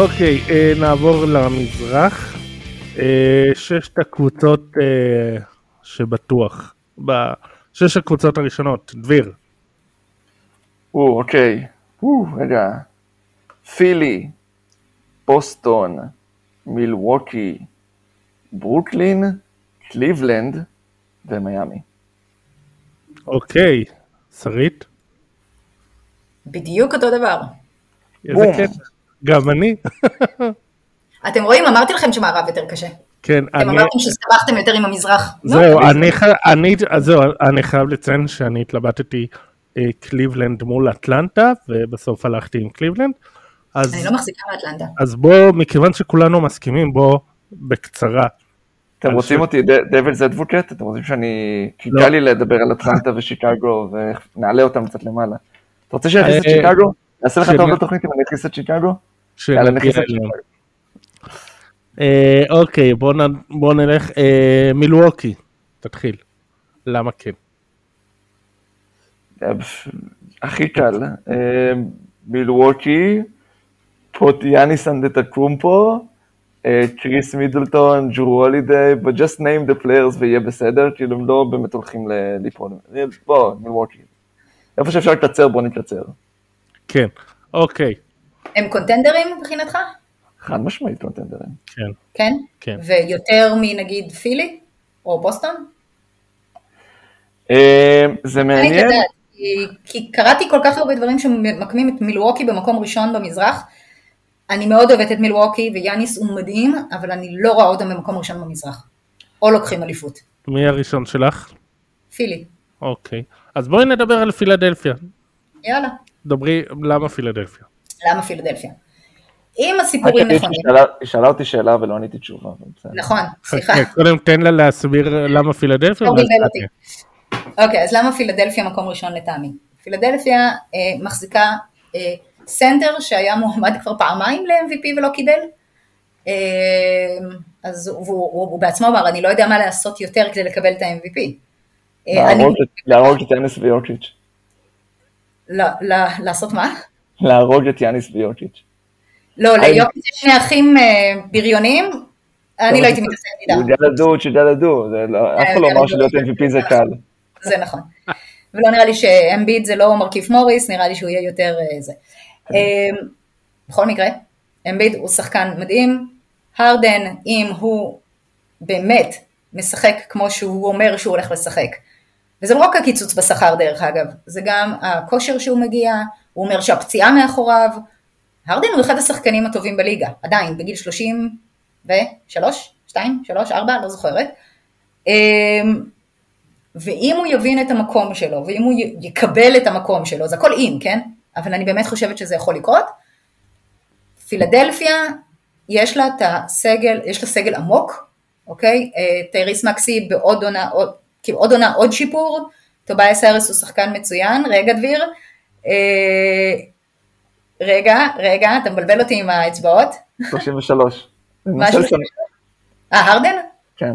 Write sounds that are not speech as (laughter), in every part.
אוקיי, אה, נעבור למזרח. אה, ששת הקבוצות אה, שבטוח. בשש הקבוצות הראשונות, דביר. או, אוקיי. או, רגע. פילי, בוסטון, מילווקי, ברוקלין, קליבלנד ומיאמי. אוקיי, שרית? בדיוק אותו דבר. איזה. קטע. גם אני. אתם רואים, אמרתי לכם שמערב יותר קשה. כן, אתם אני... אמרתם שהסתבכתם יותר עם המזרח. נו, זהו, אני, ח- אני, זהו, אני חייב לציין שאני התלבטתי אה, קליבלנד מול אטלנטה, ובסוף הלכתי עם קליבלנד. אז, אני לא מחזיקה מאטלנטה. אז בוא, מכיוון שכולנו מסכימים, בוא בקצרה. אתם רוצים ש- אותי דבלס אדבוקט? אתם רוצים שאני... כי לא. קל לי לדבר על אטלנטה ושיקגו ונעלה אותם קצת למעלה. אתה רוצה שאני אכניס את אה, שיקגו? אעשה לך טוב בתוכנית אם אני אכניס את שיקגו? שנגיע אליהם. אה, אוקיי, בוא, נ, בוא נלך. אה, מילווקי, תתחיל. למה כן? אה, הכי קל. אה, מילווקי, פוטיאניס אנדטקומפו, קריס מידלטון, ג'רו הולידיי, but just name the players ויהיה בסדר, כאילו הם לא באמת הולכים ליפול. אה, בוא, מילווקי. איפה שאפשר לקצר, בוא נקצר. כן, אוקיי, הם קונטנדרים מבחינתך? חד משמעית קונטנדרים. כן, כן? כן. ויותר מנגיד פילי? או בוסטון? אה, זה אני מעניין. כי- כי קראתי כל כך הרבה דברים שממקמים את מילווקי במקום ראשון במזרח. אני מאוד אוהבת את מילווקי, ויאניס הוא מדהים, אבל אני לא רואה אותם במקום ראשון במזרח. או לוקחים אליפות. מי הראשון שלך? פילי. אוקיי, אז בואי נדבר על פילדלפיה. יאללה. דברי, למה פילדלפיה? למה פילדלפיה? אם הסיפורים אגיד נכונים, שאלה- היא שאלה אותי שאלה ולא עניתי תשובה. נכון, סליחה. חכה, קודם תן לה להסביר למה פילדלפיה. לא. אוקיי, אז למה פילדלפיה מקום ראשון לטעמי? פילדלפיה אה, מחזיקה אה, סנטר שהיה מועמד כבר פעמיים ל-MVP ולא קיבל. אה, אז הוא, בעצמו אמר, אני לא יודע מה לעשות יותר כדי לקבל את ה-MVP. להרוג את- יאניס ויוקיץ'. לא, לא, לעשות מה? להרוג את יאניס ויוקיץ'. לא, ליוקיץ' יש שני אחים אה, בריונים, אני לא הייתי מתעסקת איתם. הוא יודע לדו. זה לא- אף אחד לא אמר שלהיות MVP זה קל. זה נכון. ולא נראה לי שאמביד זה לא מרכיב מוריס, נראה לי שהוא יהיה יותר אה, זה. אה, בכל מקרה, אמביד הוא שחקן מדהים, הרדן, אם הוא באמת משחק כמו שהוא אומר שהוא הולך לשחק, וזה לא רק הקיצוץ בשכר דרך אגב, זה גם הכושר שהוא מגיע, הוא אומר שהפציעה מאחוריו, הרדן הוא אחד השחקנים הטובים בליגה, עדיין, בגיל 33, 2, 3, 4, לא זוכרת. אמ, ואם הוא יבין את המקום שלו, ואם הוא יקבל את המקום שלו, זה הכל אם, כן? אבל אני באמת חושבת שזה יכול לקרות. פילדלפיה, יש לה את הסגל, יש לה סגל עמוק, אוקיי? אה, טייריס מקסי בעוד עונה, עוד, כאילו עוד עונה עוד שיפור, טובייס האריס הוא שחקן מצוין, רגע דביר, רגע, רגע, אתה מבלבל אותי עם האצבעות, 33. (laughs) אני מה אה, הרדן? כן.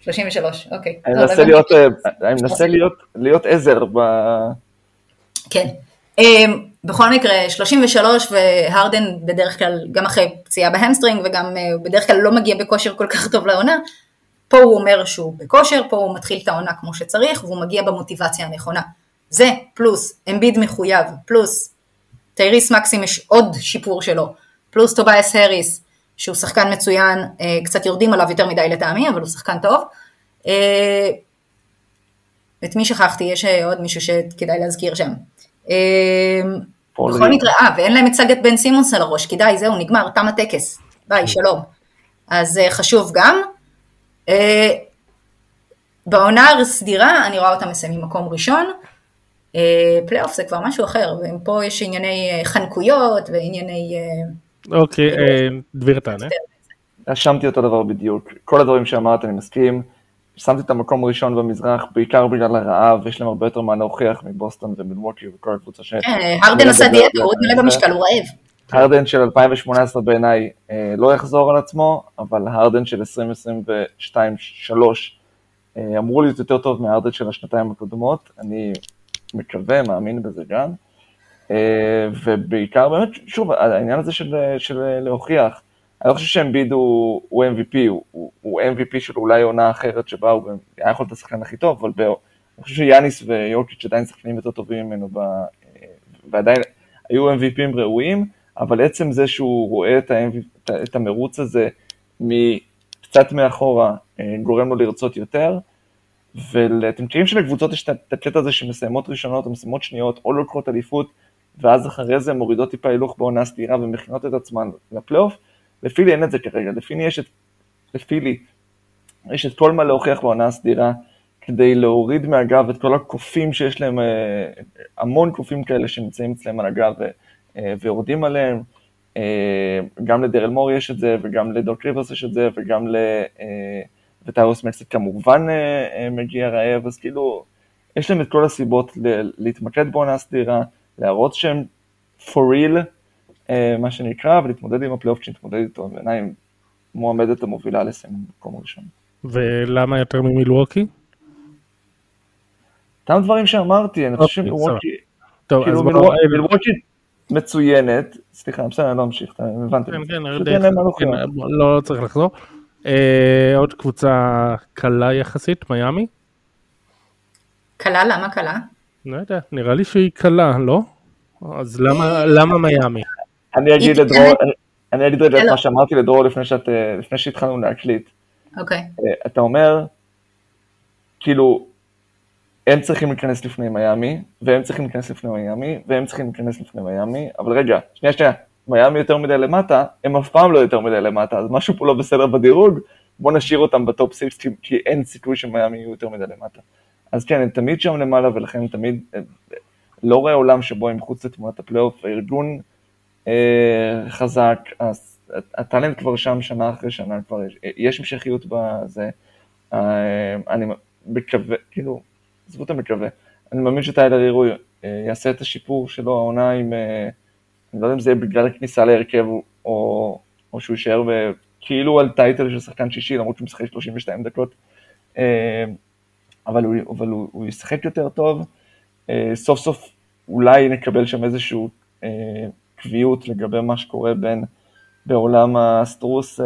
33, אוקיי. אני לא, לא מנסה. להיות, אה, אני מנסה להיות, עזר ב... כן. אמ, בכל מקרה, 33 והרדן בדרך כלל, גם אחרי פציעה ב hamstring וגם אה, בדרך כלל לא מגיע בכושר כל כך טוב לעונה, פה הוא אומר שהוא בכושר, פה הוא מתחיל את העונה כמו שצריך והוא מגיע במוטיבציה הנכונה. זה פלוס אמביד מחויב, פלוס טייריס מקסי יש עוד שיפור שלו, פלוס טובייס האריס שהוא שחקן מצוין, אה, קצת יורדים עליו יותר מדי לטעמי, אבל הוא שחקן טוב. אה, את מי שכחתי? יש אה, עוד מישהו שכדאי להזכיר שם. בכל. מקרה, אה, ואין להם את סאגת בן סימונס על הראש, כדאי, זהו, נגמר, תם הטקס. ביי, שלום. אז חשוב גם. אה, בעונה הסדירה, אני רואה אותם מסיימים מקום ראשון. אה, פלייאוף זה כבר משהו אחר, ופה יש ענייני אה, חנקויות וענייני... אה, אוקיי, דביר תענה. רשמתי אותו דבר בדיוק. כל הדברים שאמרת, אני מסכים. שמתי את המקום הראשון במזרח, בעיקר בגלל הרעב, יש להם הרבה יותר מה להוכיח מבוסטון ומילווקי וכל הקבוצה ש... כן, הרדן עשה דיאטה, הוא עוד מלא במשקל, הוא רעב. הרדן של 2018 בעיניי אה, לא יחזור על עצמו, אבל הרדן של 2022-2023 אה, אמור להיות יותר טוב מההרדן של השנתיים הקודמות, אני מקווה, מאמין בזה גם. אה, ובעיקר באמת, שוב, העניין הזה של, של להוכיח, אני לא חושב שאמביד הוא, הוא MVP, הוא, הוא MVP של אולי עונה אחרת שבה הוא היה יכול להיות השחקן הכי טוב, אבל ב, אני חושב שיאניס ויורקיץ' עדיין שחקנים יותר טובים ממנו, ב, ועדיין היו MVPים ראויים, אבל עצם זה שהוא רואה את, ה את המרוץ הזה מקצת מאחורה, אה, גורם לו לרצות יותר, ואתם מכירים שלקבוצות יש את הקטע הזה שמסיימות ראשונות או מסיימות שניות, או לוקחות אליפות, ואז אחרי זה מורידות טיפה הילוך בעונה סדירה ומכינות את עצמן לפלייאוף, לפילי אין את זה כרגע, לפילי יש את, לפילי יש את כל מה להוכיח בעונה הסדירה, כדי להוריד מהגב את כל הקופים שיש להם, אה, המון קופים כאלה שנמצאים אצלם על הגב אה, ויורדים עליהם. אה, גם לדרל מור יש את זה, וגם לדוק ריברס יש את זה, וגם ל... וטיירוס מקסט כמובן מגיע רעב, אז כאילו, יש להם את כל הסיבות להתמקד בעונה סדירה, להראות שהם for real, מה שנקרא, ולהתמודד עם הפלייאוף כשנתמודד איתו, בעיניי מועמדת המובילה לסיים במקום הראשון. ולמה יותר ממילווקי? אותם דברים שאמרתי, אני חושב אוקיי, שמילווקי, כאילו מילווקי מצוינת, סליחה, בסדר, אני לא אמשיך, הבנתי. כן, כן, כן, לא צריך לחזור. אה, עוד קבוצה קלה יחסית, מיאמי? קלה, למה קלה? לא יודע, נראה לי שהיא קלה, לא? אז למה- למה מיאמי? אני אגיד לדרור, אני- אני אגיד רגע את. מה שאמרתי לדרור לפני שאת, אה, לפני שהתחלנו להקליט. אוקיי. אה, אתה אומר, כאילו, הם צריכים להיכנס לפני מיאמי, והם צריכים להיכנס לפני מיאמי, והם צריכים להיכנס לפני מיאמי, אבל רגע, שנייה, שנייה, מיאמי יותר מדי למטה, הם אף פעם לא יותר מדי למטה, אז משהו פה לא בסדר בדירוג, בוא נשאיר אותם ב top 6, כי, כי אין סיכוי שמיאמי יהיו יותר מדי למטה. אז כן, הם תמיד שם למעלה, ולכן הם תמיד, הם, לא רואה עולם שבו הם מחוץ לתמונת הפלייאוף, הארגון אה, חזק, אז ה talent כבר שם שנה אחרי שנה, כבר יש, יש המשכיות בזה, אה, אני מקווה, כאילו, עזבו את המקווה, אני מאמין שטיילר הירו אה, יעשה את השיפור שלו העונה עם, אה, אני לא יודע אם זה בגלל הכניסה להרכב או, או שהוא יישאר כאילו על טייטל של שחקן שישי למרות שהוא משחק 32 דקות, אה, אבל הוא, אבל הוא, הוא ישחק יותר טוב, אה, סוף סוף אולי נקבל שם איזשהו אה, קביעות לגבי מה שקורה בין, בעולם הסטרוס,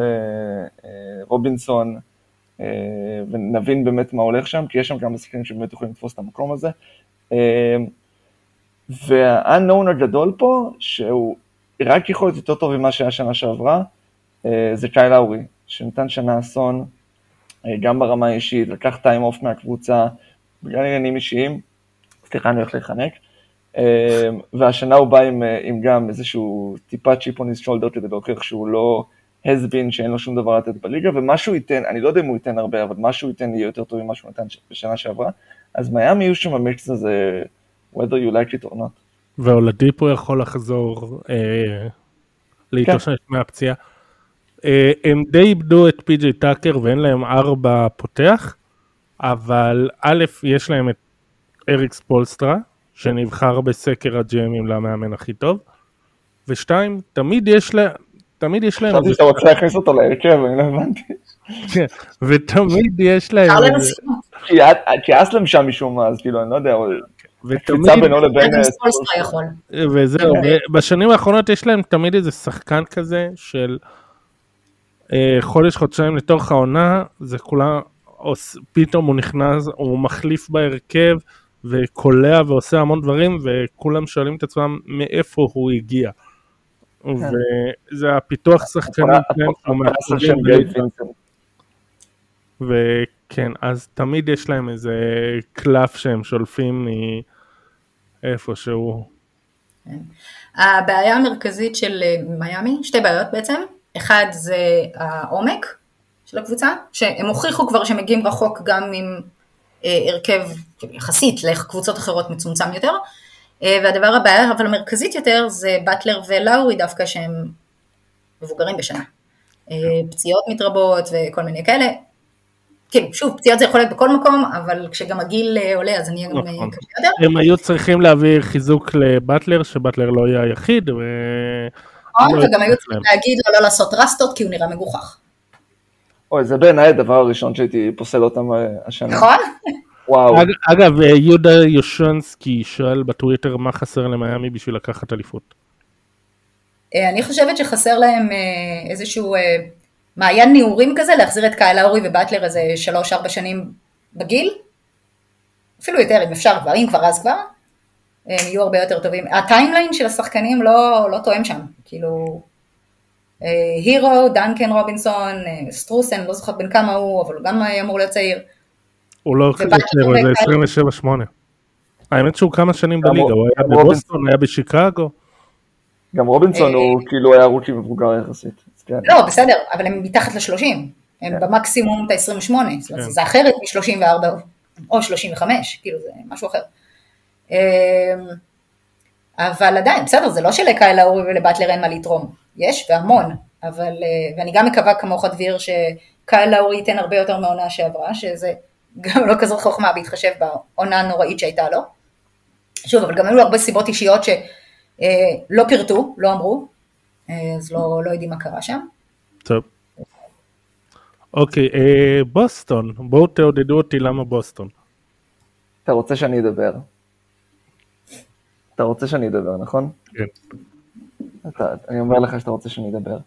רובינסון, ונבין באמת מה הולך שם, כי יש שם כמה שחקנים שבאמת יכולים לתפוס את המקום הזה. וה-unknown הגדול פה, שהוא רק יכול להיות יותר טוב ממה שהיה שנה שעברה, אה, זה קאי לאורי, שנתן שנה אסון, אה, גם ברמה האישית, לקח טיים אוף מהקבוצה, בגלל עניינים אישיים, סליחה, אני הולך להיחנק, אה, והשנה הוא בא עם, עם גם איזשהו טיפה צ'יפ און his shoulder כדי להוכיח שהוא לא has been, שאין לו שום דבר לתת בליגה, ומה שהוא ייתן, אני לא יודע אם הוא ייתן הרבה, אבל מה שהוא ייתן יהיה יותר טוב ממה שהוא נתן בשנה שעברה, אז מיאמי יהיו שם המיקס הזה, whether you like it or not. ואולדיפו יכול לחזור אה, להתאושש כן. מהפציעה. אה, הם די איבדו את פי.ג'יי טאקר ואין להם ארבע פותח, אבל א', יש להם את אריקס פולסטרה, שנבחר בסקר הג'אמים למאמן הכי טוב, ושתיים, תמיד יש להם, תמיד יש להם, חשבתי שאתה רוצה להכניס אותו להרכב, אני לא הבנתי. כן, ותמיד יש להם. כי אסלם שם משום מה, אז כאילו, אני לא יודע, ותמיד, בינו לבין... אה. וזהו, בשנים האחרונות יש להם תמיד איזה שחקן כזה של אה, חודש, חודשיים לתוך העונה, זה כולה, פתאום הוא נכנס, הוא מחליף בהרכב וקולע ועושה המון דברים, וכולם שואלים את עצמם מאיפה הוא הגיע. וזה הפיתוח שחקנים שלהם, שהוא וכן, אז תמיד יש להם איזה קלף שהם שולפים מאיפשהו. הבעיה המרכזית של אה, מיאמי, שתי בעיות בעצם, אחד זה העומק של הקבוצה, שהם הוכיחו כבר שהם מגיעים רחוק גם עם אה, הרכב יחסית לקבוצות אחרות מצומצם יותר, אה, והדבר הבעיה אבל המרכזית יותר זה באטלר ולאורי דווקא שהם מבוגרים בשנה. אה, פציעות מתרבות וכל מיני כאלה. כאילו, שוב, פציעות זה יכול להיות בכל מקום, אבל כשגם הגיל אה, עולה אז אני אהיה גם אה, נכון. קשה יותר. הם היו צריכים להעביר חיזוק לבטלר, שבטלר לא יהיה היחיד, ו... נכון, לא וגם היו צריכים. להגיד לו לא לעשות רסטות כי הוא נראה מגוחך. אוי, זה בעיניי הדבר הראשון שהייתי פוסל אותם אה, השנה. נכון? וואו. אג- אגב, יהודה יושנסקי שואל בטוויטר מה חסר למיאמי בשביל לקחת אליפות. אני חושבת שחסר להם איזשהו מעיין נעורים כזה, להחזיר את קייל לאורי ובטלר איזה שלוש-ארבע שנים בגיל, אפילו יותר אם אפשר כבר, אם כבר אז כבר, הם יהיו הרבה יותר טובים. ה timeline של השחקנים לא, לא תואם שם, כאילו, אה, הירו, דנקן רובינסון, אה, סטרוס, לא זוכרת בן כמה הוא, אבל הוא גם אמור להיות צעיר. הוא לא צעיר, הוא איזה וקייל- 27-8. האמת שהוא כמה שנים בליגה, הוא היה בבוסטון, היה בשיקגו. גם רובינסון אה, הוא כאילו היה רוקי מבוגר יחסית. כן. לא, בסדר, אבל הם מתחת ל-30, הם כן. במקסימום את ה-28, זאת אומרת, כן. זה אחרת מ-34 או 35, כאילו זה משהו אחר. אמ, אבל עדיין, בסדר, זה לא שלקייל האורי ולבטלר אין מה לתרום, יש והמון, אבל, אה, ואני גם מקווה כמוך דביר שקייל האורי ייתן הרבה יותר מהעונה שעברה, שזה גם לא כזאת חוכמה בהתחשב בעונה הנוראית שהייתה לו. שוב, אבל גם היו לו הרבה סיבות אישיות שלא פירטו, לא אמרו, אה, אז לא, לא יודעים מה קרה שם. טוב. אוקיי, אה, בוסטון, בואו תעודדו אותי למה בוסטון. אתה רוצה שאני אדבר? אתה רוצה שאני אדבר, נכון? כן. אתה, אני אומר לך שאתה רוצה שאני אדבר.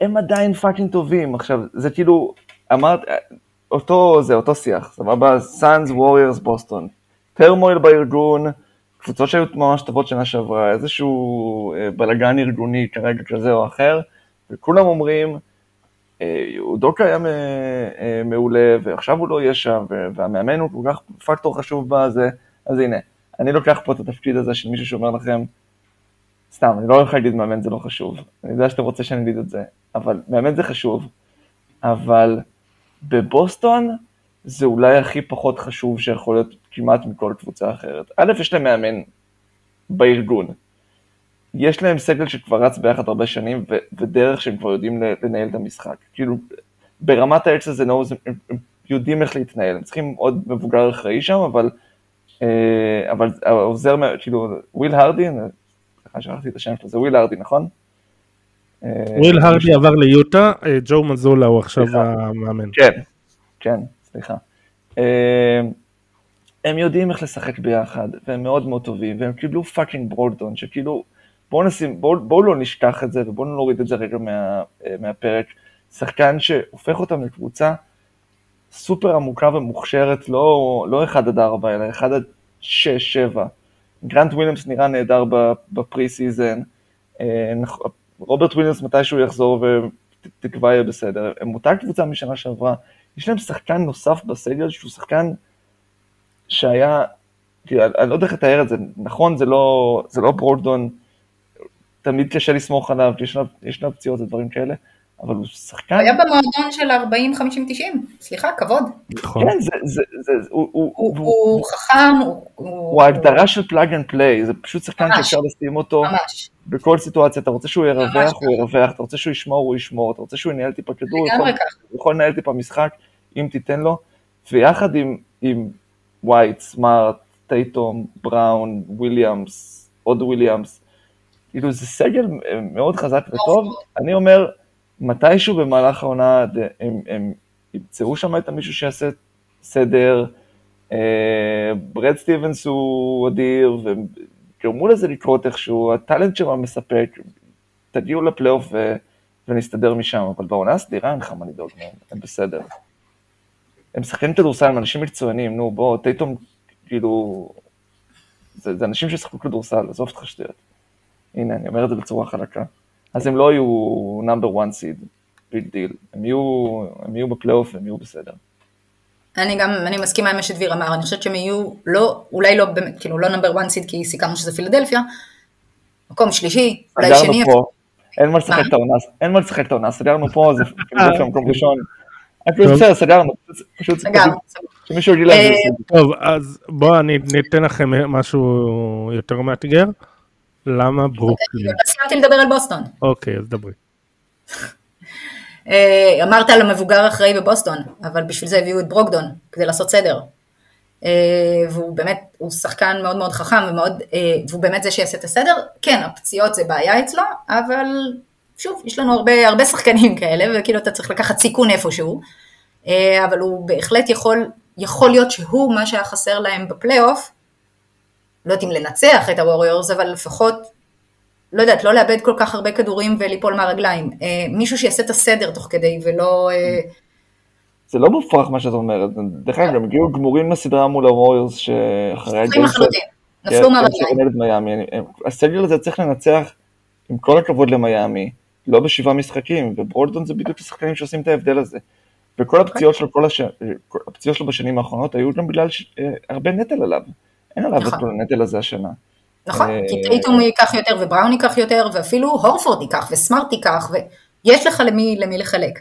הם עדיין fucking טובים. עכשיו, זה כאילו, אמרת, אותו, זה אותו שיח, סבבה? סאנס, ווריורס, בוסטון. turmoil בארגון, קבוצות שהיו ממש טובות שנה שעברה, איזשהו אה, בלאגן ארגוני כרגע כזה או אחר, וכולם אומרים, אה, אודוקה היה אה, מעולה, ועכשיו הוא לא יהיה שם, והמאמן הוא כל כך פקטור חשוב בזה, אז הנה, אני לוקח פה את התפקיד הזה של מישהו שאומר לכם, סתם, אני לא הולך להגיד מאמן זה לא חשוב, אני יודע שאתה רוצה שאני אגיד את זה, אבל מאמן זה חשוב, אבל בבוסטון זה אולי הכי פחות חשוב שיכול להיות כמעט מכל קבוצה אחרת. א', יש להם מאמן בארגון, יש להם סגל שכבר רץ ביחד הרבה שנים, ו- ודרך שהם כבר יודעים לנהל את המשחק. כאילו, ברמת העץ הזה, נו, הם, הם יודעים איך להתנהל, הם צריכים עוד מבוגר אחראי שם, אבל, אה, אבל העוזר, כאילו, וויל הרדי, סליחה, שכחתי את השם שלו, זה וויל הרדי, נכון? אה, וויל הרדי עבר ליוטה, אה, ג'ו מזולה הוא עכשיו. המאמן. כן, כן, סליחה. הם יודעים איך לשחק ביחד, והם מאוד מאוד טובים, והם קיבלו פאקינג ברולדון, שכאילו, בואו נשים, בואו בוא לא נשכח את זה, ובואו נוריד את זה רגע מה, אה, מהפרק. שחקן שהופך אותם לקבוצה סופר עמוקה ומוכשרת, לא, לא 1 עד 4, אלא 1 עד 6, 7. גרנט וויליאמס נראה נהדר ב pre season, אה, רוברט וויליאמס מתישהו יחזור ותקווה יהיה בסדר. הם אותה קבוצה משנה שעברה, יש להם שחקן נוסף בסגל שהוא שחקן שהיה, אני לא יודע איך לתאר את זה, נכון זה לא, זה לא ברוגדון, תמיד קשה לסמוך עליו, כי ישנה, ישנה פציעות ודברים כאלה, אבל הוא שחקן, הוא היה במועדון של 40, 50, 90, סליחה, כבוד. נכון. כן, זה, זה, זה, זה הוא, הוא, הוא, הוא, הוא חכם, הוא, הוא ההגדרה של plug and play, זה פשוט שחקן. שאפשר לשים אותו ממש, בכל סיטואציה, אתה רוצה שהוא ירווח, ממש הוא ירווח, אתה רוצה שהוא ישמור, הוא ישמור, אתה רוצה שהוא ינהל טיפה כדור, יכול-. הוא יכול לנהל טיפה משחק, אם תיתן לו, ויחד עם, עם ווייט, סמארט, טייטום, בראון, וויליאמס, עוד וויליאמס, כאילו זה סגל מאוד חזק וטוב, אני אומר, מתישהו במהלך העונה הם, הם ימצאו שם את המישהו שיעשה סדר, אה, ברד סטיבנס הוא אדיר, והם גרמו לזה לקרות איכשהו, הטאלנט שלו מספק, תגיעו לפלייאוף. ונסתדר משם, אבל בעונה הסדירה אין לך מה לדאוג מהם, הם בסדר. הם משחקים כדורסל, הם אנשים מקצוענים, נו בוא, טייטום, כאילו, זה, זה אנשים ששחקו כדורסל, עזוב אותך שטויות. הנה, אני אומר את זה בצורה חלקה. אז הם לא יהיו number 1 seed, big deal. הם יהיו, הם יהיו בפלייאוף והם יהיו בסדר. אני גם, אני מסכימה עם מה שדביר אמר, אני חושבת שהם יהיו, לא, אולי לא באמת, כאילו לא number 1 seed כי סיכמנו שזה פילדלפיה, מקום שלישי, אולי סגרנו שני, פה, אין מה לשחק? את העונה, אין מה לשחק את העונה, סגרנו פה, זה פילדלפיה מקום ראשון. הכל טוב. בסדר, סגרנו, פשוט סגרנו. שמישהו יגיד להם, אה, טוב, אז בואו אני ניתן לכם משהו יותר מאתגר. למה ברוקלין? סיימתי לדבר על בוסטון. אוקיי, אז דברי. אה, אמרת על המבוגר האחראי בבוסטון, אבל בשביל זה הביאו את ברוקדון, כדי לעשות סדר. אה, והוא באמת, הוא שחקן מאוד מאוד חכם ומאוד, והוא באמת זה שיעשה את הסדר. כן, הפציעות זה בעיה אצלו, אבל שוב, יש לנו הרבה, הרבה שחקנים כאלה, וכאילו אתה צריך לקחת סיכון איפשהו, אה, אבל הוא בהחלט יכול יכול להיות שהוא מה שהיה חסר להם בפלייאוף, לא יודעת אם לנצח את הווריורס, אבל לפחות, לא יודעת, לא לאבד כל כך הרבה כדורים וליפול מהרגליים. אה, מישהו שיעשה את הסדר תוך כדי ולא... אה, זה לא מופרך מה שאת אומרת, דרך אגב, הם הגיעו גמורים לסדרה מול הווריורס שאחרי לחלוטין, נפלו מהרגליים. הסגל הזה צריך לנצח, עם כל הכבוד למיאמי, לא בשבעה משחקים, וברולדון זה בדיוק השחקנים שעושים את ההבדל הזה. וכל הפציעות שלו, כל הש... הפציעות שלו בשנים האחרונות היו גם בגלל ש... אה, הרבה נטל עליו. אין עליו נכון. את כל הנטל הזה השנה. נכון, אה, כי טייטום ייקח יותר ובראון ייקח יותר, ואפילו הורפורד ייקח וסמארט ייקח, ויש לך למי, למי לחלק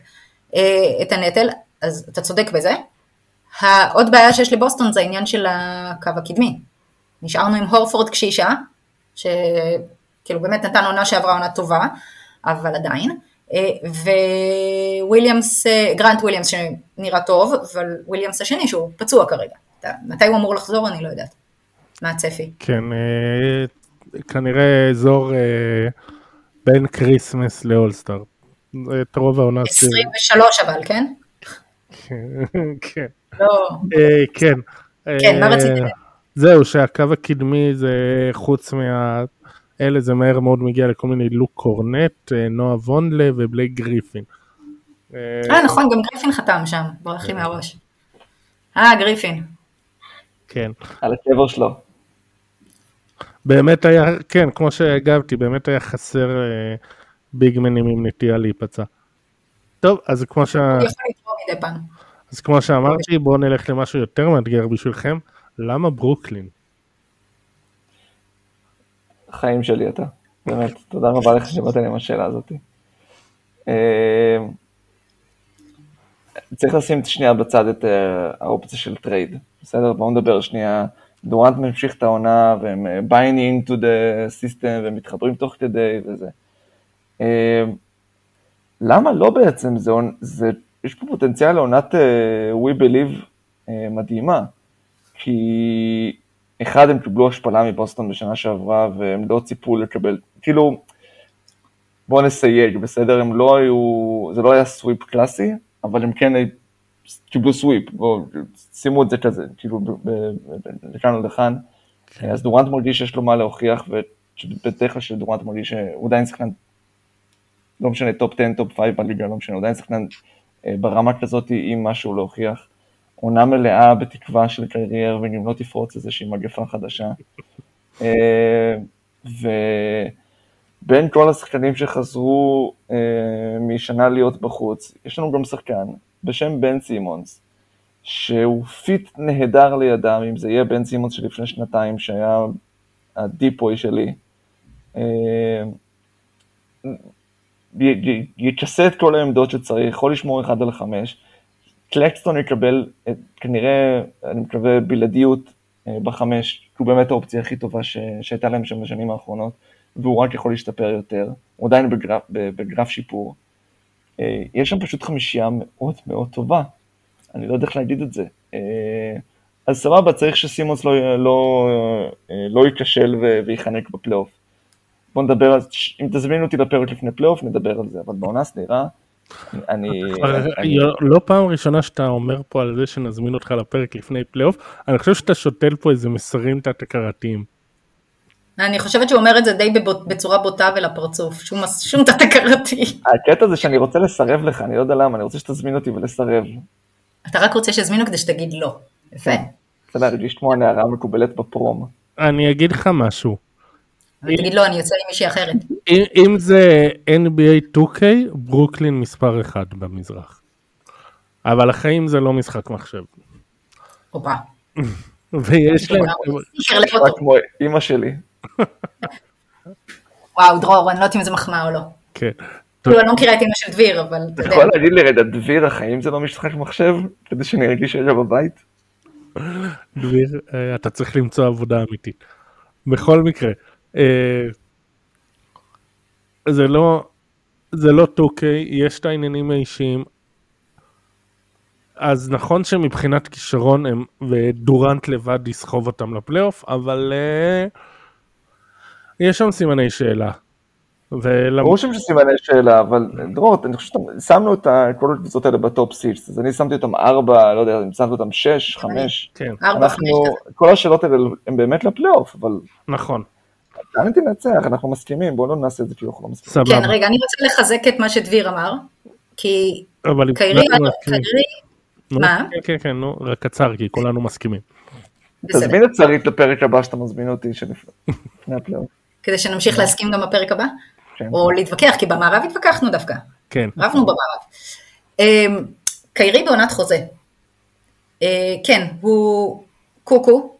אה, את הנטל, אז אתה צודק בזה. העוד בעיה שיש לבוסטון זה העניין של הקו הקדמי. נשארנו עם הורפורד קשישה, שכאילו באמת נתן עונה שעברה עונה טובה, אבל עדיין. וויליאמס, גרנט וויליאמס שנראה טוב, אבל וויליאמס השני שהוא פצוע כרגע. מתי הוא אמור לחזור אני לא יודעת. מה הצפי? כן, אה, כנראה אזור אה, בין כריסמס לאולסטאר. את רוב העונה. 23 אבל, כן? (laughs) כן. לא. אה, כן. כן, מה רציתי? זהו, שהקו הקדמי זה חוץ מה... אלה זה מהר מאוד מגיע לכל מיני לוק קורנט, נועה וונדלה ובלייק גריפין. אה, נכון, גם גריפין חתם שם, ברח לי מהראש. אה, גריפין. כן. על הקבר שלו. באמת היה, כן, כמו שהגבתי, באמת היה חסר אה, ביגמנים עם נטייה להיפצע. טוב, אז כמו ש... אז כמו שאמרתי, בואו נלך למשהו יותר מאתגר בשבילכם. למה ברוקלין? חיים שלי אתה. באמת, תודה רבה לך שבאת לי עם השאלה הזאת. אה, צריך לשים שנייה בצד את אה, האופציה של trade, בסדר? בואו נדבר שנייה. דורנט ממשיך את העונה והם אה, buying into the system ומתחברים תוך כדי וזה. למה לא בעצם? זה, זה, יש פה פוטנציאל לעונת We Believe מדהימה, כי אחד, הם קיבלו השפלה מבוסטון בשנה שעברה, והם לא ציפו לקבל, כאילו, בואו נסייג, בסדר? הם לא היו, זה לא היה sweep קלאסי, אבל הם כן קיבלו sweep, בואו, שימו את זה כזה, כאילו, לכאן או לכאן. כן. אז דורנט מרגיש שיש לו מה להוכיח, ובדרך כלל שדורנט מרגיש שהוא עדיין שחקן, לא משנה, top 10, top 5 בליגה, לא משנה, הוא עדיין שחקן אה, ברמה כזאת עם משהו להוכיח. עונה מלאה בתקווה של קיירי ארווינג, אם לא תפרוץ איזושהי מגפה חדשה. אה, ובין כל השחקנים שחזרו אה, משנה להיות בחוץ, יש לנו גם שחקן בשם בן סימונס, שהוא fit נהדר לידם, אם זה יהיה בן סימונס של לפני שנתיים, שהיה הדיפוי שלי. אה, יכסה את כל העמדות שצריך, יכול לשמור אחד על חמש. קלקסטון יקבל את, כנראה, אני מקווה, בלעדיות אה, בחמש, כי הוא באמת האופציה הכי טובה ש, שהייתה להם שם בשנים האחרונות, והוא רק יכול להשתפר יותר, הוא עדיין בגרף, בגרף שיפור. אה, יש שם פשוט חמישייה מאוד מאוד טובה, אני לא יודע איך להגיד את זה. אה, אז סבבה, צריך שסימונס לא, לא, לא ייכשל וייחנק בפלייאוף. בוא נדבר אם תזמינו אותי לפרק לפני פלייאוף, נדבר על זה, אבל בעונה סדירה, אני... לא פעם ראשונה שאתה אומר פה על זה שנזמין אותך לפרק לפני פלייאוף, אני חושב שאתה שותל פה איזה מסרים תת-הכרתיים. אני חושבת שהוא אומר את זה די בצורה בוטה ולפרצוף, שום תת-הכרתי. הקטע זה שאני רוצה לסרב לך, אני לא יודע למה, אני רוצה שתזמין אותי ולסרב. אתה רק רוצה שיזמינו כדי שתגיד לא. יפה. בסדר, להרגיש כמו הנערה המקובלת בפרום. אני אגיד לך משהו. תגיד לא, אני יוצא עם מישהי אחרת. אם זה NBA 2K, ברוקלין מספר אחד במזרח. אבל החיים זה לא משחק מחשב. הופה. (laughs) ויש להם... כמו אימא שלי. (laughs) וואו, דרור, אני לא יודעת אם זה מחמאה או לא. כן. כאילו, אני לא מכירה את אימא של דביר, אבל אתה יודע. יכול להגיד לי רגע, דביר, החיים זה לא משחק מחשב? כדי שאני ארגיש רגע בבית? דביר, אה, אתה צריך למצוא עבודה אמיתית. בכל מקרה, זה לא, זה לא 2K, יש את העניינים האישיים. אז נכון שמבחינת כישרון הם, ודורנט לבד יסחוב אותם לפלייאוף, אבל אה, יש שם סימני שאלה. ולמ... ברור שהם סימני שאלה, אבל דרור, אני חושב ששמנו את כל הקבוצות האלה ב top six, אז אני שמתי אותם ארבע, לא יודע, אני שמתי אותם שש, חמש. כן, ארבע, חמש. כל השאלות האלה הן באמת לפלייאוף, אבל נכון, לאן תנצח, אנחנו מסכימים, בואו לא נעשה את זה כאילו אנחנו לא מסכימים. סבבה. כן, רגע, אני רוצה לחזק את מה שדביר אמר, כי אבל אם קיירי, מסכימים. קיירי, נו, מה? כן, כן, כן, נו, רק קצר, כי כולנו מסכימים. תזמין את שרית לפרק הבא שאתה מזמין אותי, שלפני הפלייאוף. כדי שנמשיך להסכים גם בפרק הבא, כן. או להתווכח, כי במערב התווכחנו דווקא, כן, רבנו במערב. אמ, קיירי בעונת חוזה, אה, כן, הוא קוקו,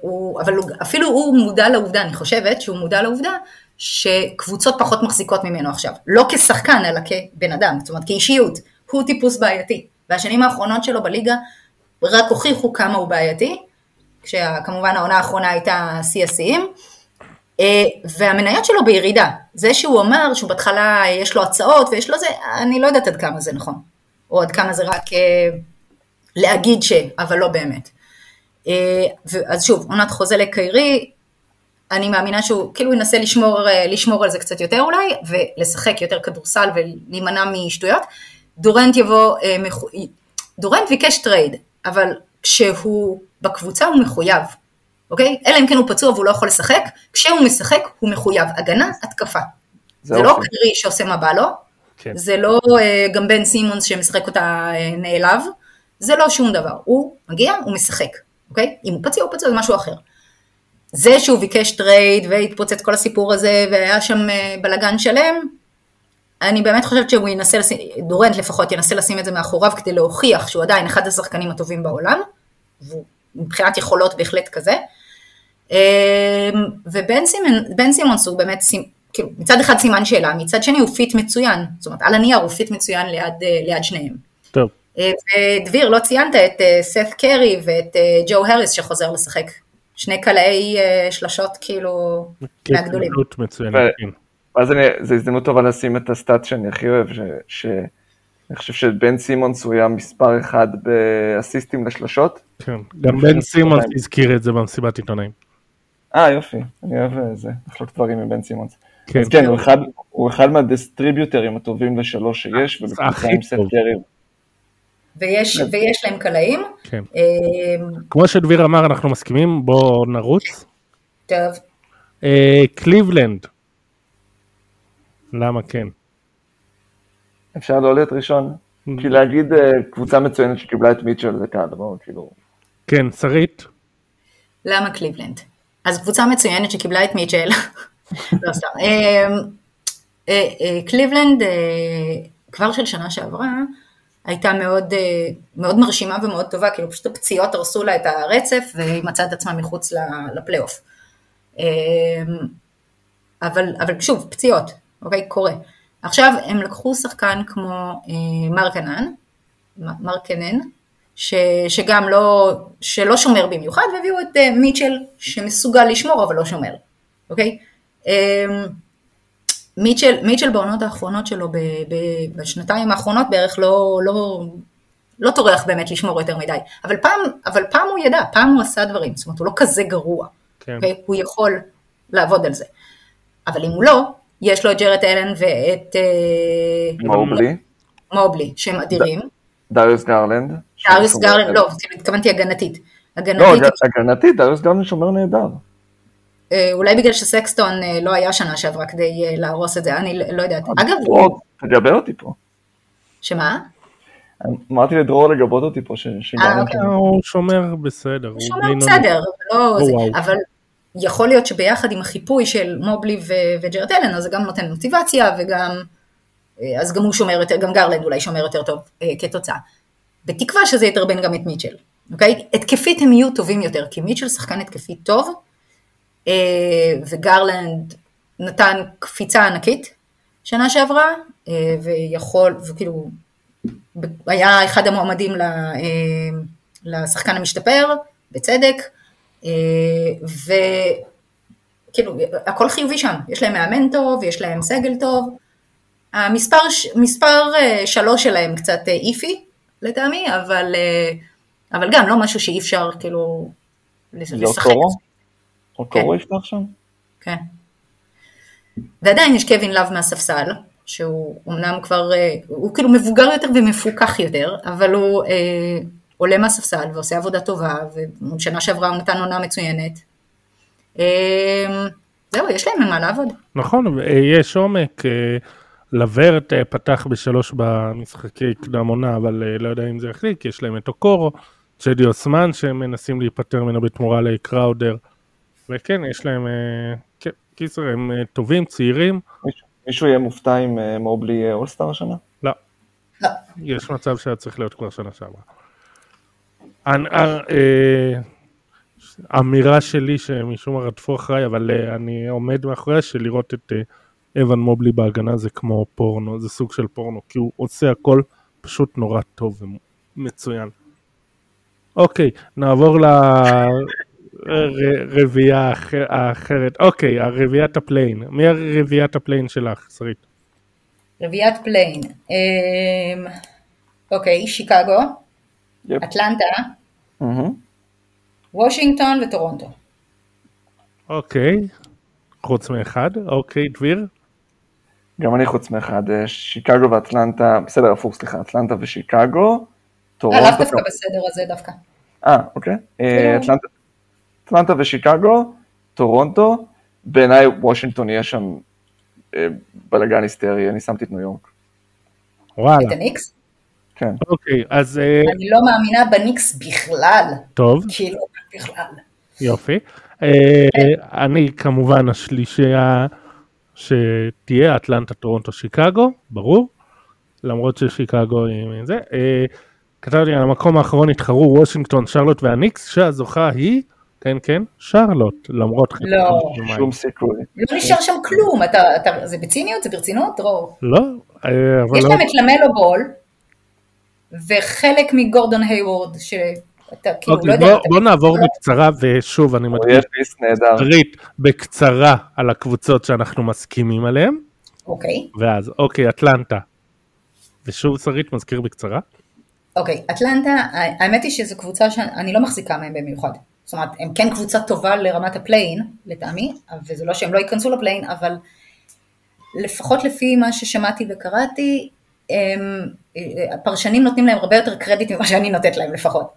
הוא, אבל הוא, אפילו הוא מודע לעובדה, אני חושבת שהוא מודע לעובדה שקבוצות פחות מחזיקות ממנו עכשיו. לא כשחקן, אלא כבן אדם, זאת אומרת כאישיות. הוא טיפוס בעייתי. והשנים האחרונות שלו בליגה רק הוכיחו כמה הוא בעייתי, כשכמובן העונה האחרונה הייתה שיא השיאים. אה, והמניות שלו בירידה. זה שהוא אמר שהוא בהתחלה יש לו הצעות ויש לו זה, אני לא יודעת עד כמה זה נכון. או עד כמה זה רק אה, להגיד ש, אבל לא באמת. אה, אז שוב, עונת חוזה לקיירי, אני מאמינה שהוא כאילו ינסה לשמור, אה, לשמור על זה קצת יותר אולי, ולשחק יותר כדורסל ולהימנע משטויות. דורנט יבוא, אה, דורנט ביקש trade, אבל כשהוא בקבוצה הוא מחויב, אוקיי? אלא אם כן הוא פצוע והוא לא יכול לשחק, כשהוא משחק הוא מחויב, הגנה, התקפה. זה זה לא. קיירי שעושה מה בא לו, כן. זה לא גם בן סימונס שמשחק אותה נעלב, זה לא שום דבר. הוא מגיע, הוא משחק, אוקיי? אם הוא פצוע, הוא פצוע, זה משהו אחר. זה שהוא ביקש trade והתפוצץ כל הסיפור הזה והיה שם אה, בלאגן שלם, אני באמת חושבת שהוא ינסה לשים, דורנט לפחות ינסה לשים את זה מאחוריו כדי להוכיח שהוא עדיין אחד השחקנים הטובים בעולם, מבחינת יכולות בהחלט כזה. אה, ובן סימון, סימונס הוא באמת, כאילו, מצד אחד סימן שאלה, מצד שני הוא fit מצוין, זאת אומרת על הנייר הוא fit מצוין ליד, אה, ליד שניהם. אה, ודביר, לא ציינת את אה, סת קרי ואת אה, ג'ו הריס שחוזר לשחק. שני קלעי שלשות כאילו מהגדולים. מצוינת, ו- כן. אז זו הזדמנות טובה לשים את ה stat שאני הכי אוהב, ש, ש, אני חושב שבן סימונס הוא היה מספר אחד באסיסטים לשלשות. כן. גם בן סימונס הזכיר את זה במסיבת עיתונאים. אה, יופי, אני אוהב אה, זה, לחלוק דברים מבן סימונס. כן, אז כן, הוא אחד, הוא אחד מה distributorים הטובים לשלוש שיש, ובקבוצה עם סט. קרי. ויש, ויש להם קלעים. כן. אה, כמו שדביר אמר, אנחנו מסכימים, בואו נרוץ. טוב, אה, קליבלנד. למה כן? אפשר לא להיות ראשון? כי להגיד אה, קבוצה מצוינת שקיבלה את מיטשל זה קל, בואו, כאילו... כן, שרית? למה קליבלנד? אז קבוצה מצוינת שקיבלה את מיטשל, (laughs) לא סתם. אה, קליבלנד כבר של שנה שעברה הייתה מאוד, אה, מאוד מרשימה ומאוד טובה, כאילו פשוט הפציעות הרסו לה את הרצף והיא מצאה את עצמה מחוץ לפלייאוף. אה, אבל, אבל שוב, פציעות, אוקיי? קורה. עכשיו הם לקחו שחקן כמו אה, מרקנן, מרקנן, ש, שגם לא, שלא שומר במיוחד, והביאו את מיטשל שמסוגל לשמור אבל לא שומר, אוקיי? מיטשל, מיטשל בעונות האחרונות שלו, ב, ב, בשנתיים האחרונות בערך לא, לא, לא טורח באמת לשמור יותר מדי, אבל פעם, אבל פעם הוא ידע, פעם הוא עשה דברים, זאת אומרת הוא לא כזה גרוע, כן. אוקיי? הוא יכול לעבוד על זה. אבל אם הוא לא, יש לו את ג'רד אלן ואת אה, מובלי, מובלי, שהם אדירים. דריוס גרלנד. דריוס גרלנד, לא, התכוונתי הגנתית. לא, הגנתית, הגנתית, דריוס גרלנד שומר נהדר. אה, אולי בגלל שסקסטון אה, לא היה שנה שעברה כדי אה, להרוס את זה, אני לא- לא יודעת. אגב, תגבה אותי פה. שמה? אמרתי לדרור לגבות אותי פה, ש- שגרלנד אוקיי. הוא שומר בסדר. הוא שומר. בסדר, אבל לא. וואו. אבל יכול להיות שביחד עם החיפוי של מובלי וג'רד אלן, אז זה גם נותן מוטיבציה וגם, אז גם הוא שומר יותר, גם גרלנד אולי שומר יותר טוב אה, כתוצאה. בתקווה שזה יתרבן גם את מיטשל, אוקיי? התקפית הם יהיו טובים יותר, כי מיטשל שחקן התקפי טוב, וגרלנד נתן קפיצה ענקית שנה שעברה, אה, ויכול, וכאילו, היה אחד המועמדים אה, לשחקן המשתפר, בצדק, אה, וכאילו, הכל חיובי שם, יש להם מאמן טוב, יש להם סגל טוב, המספר מספר אה, שלוש שלהם קצת אה, איפי, לטעמי, אבל, אה, אבל גם לא משהו שאי אפשר כאילו לשחק. אוטורו? כן. אוטורו יפתח שם? כן. ועדיין יש קווין לאב מהספסל, שהוא אמנם כבר, אה, הוא כאילו מבוגר יותר ומפוקח יותר, אבל הוא אה, עולה מהספסל ועושה עבודה טובה, ושנה שעברה הוא נתן עונה מצוינת. אה, זהו, יש להם מה לעבוד. נכון, יש עומק. אה, לברט אה, פתח בשלוש במשחקי קדם עונה, אבל לא יודע אם זה יחליק, יש להם את אוקורו, צ'די אוסמן שהם מנסים להיפטר ממנו בתמורה לקראודר, וכן, יש להם, כן, קיצר, הם טובים, צעירים. מישהו, מישהו יהיה מופתע עם מובלי אולסטאר השנה? לא. לא. יש מצב שהיה צריך להיות כבר שנה שעברה. אמירה שלי שמשום מה רדפו אחריי, אבל אני עומד מאחוריה של לראות את אוון מובלי בהגנה זה כמו פורנו, זה סוג של פורנו, כי הוא עושה הכל פשוט נורא טוב ומצוין. אוקיי, נעבור לרביעייה האחרת. אוקיי, הרביעיית ה play-in. מי הרביעיית ה play-in שלך, שרית? רביעיית play-in. אמ, אוקיי, שיקגו, אטלנטה, וושינגטון וטורונטו. אוקיי, חוץ מאחד, אוקיי, דביר? גם אני חוץ מאחד, אה, שיקגו ואטלנטה, בסדר, הפוך, סליחה, אטלנטה ושיקגו. אה, לאו דווקא בסדר הזה דווקא. אה, אוקיי. אה, אטלנטה ושיקגו, טורונטו, בעיניי וושינגטון יהיה שם אה, בלאגן היסטרי, אני שמתי את ניו יורק. וואלה. את הניקס? כן. אוקיי, אז... אני לא מאמינה בניקס בכלל. טוב. כאילו, בכלל. יופי. אני כמובן השלישייה שתהיה אטלנטה, טורונטו, שיקגו, ברור, למרות ששיקגו עם זה. אה, כתבתי על המקום האחרון התחרו וושינגטון, שרלוט והניקס, שהזוכה היא, כן כן, שרלוט, למרות לא, שום סיכוי. לא נשאר שם כלום, אתה, אתה, זה בציניות? זה ברצינות, דרור? לא, אה, אבל יש לא... להם את למלו בול, וחלק מגורדון היוורד, ש... אתה כאילו אוקיי, לא יודע. בוא, בוא נעבור בקצרה, ושוב אני מדגיש, שרית, בקצרה על הקבוצות שאנחנו מסכימים עליהן. אוקיי. ואז, אוקיי, אטלנטה. ושוב שרית מזכיר בקצרה. אוקיי, אטלנטה, האמת היא שזו קבוצה שאני לא מחזיקה מהם במיוחד. זאת אומרת, הם כן קבוצה טובה לרמת הפליין, לטעמי, וזה לא שהם לא ייכנסו לפליין, אבל לפחות לפי מה ששמעתי וקראתי, הם, הפרשנים נותנים להם הרבה יותר קרדיט ממה שאני נותנת להם לפחות.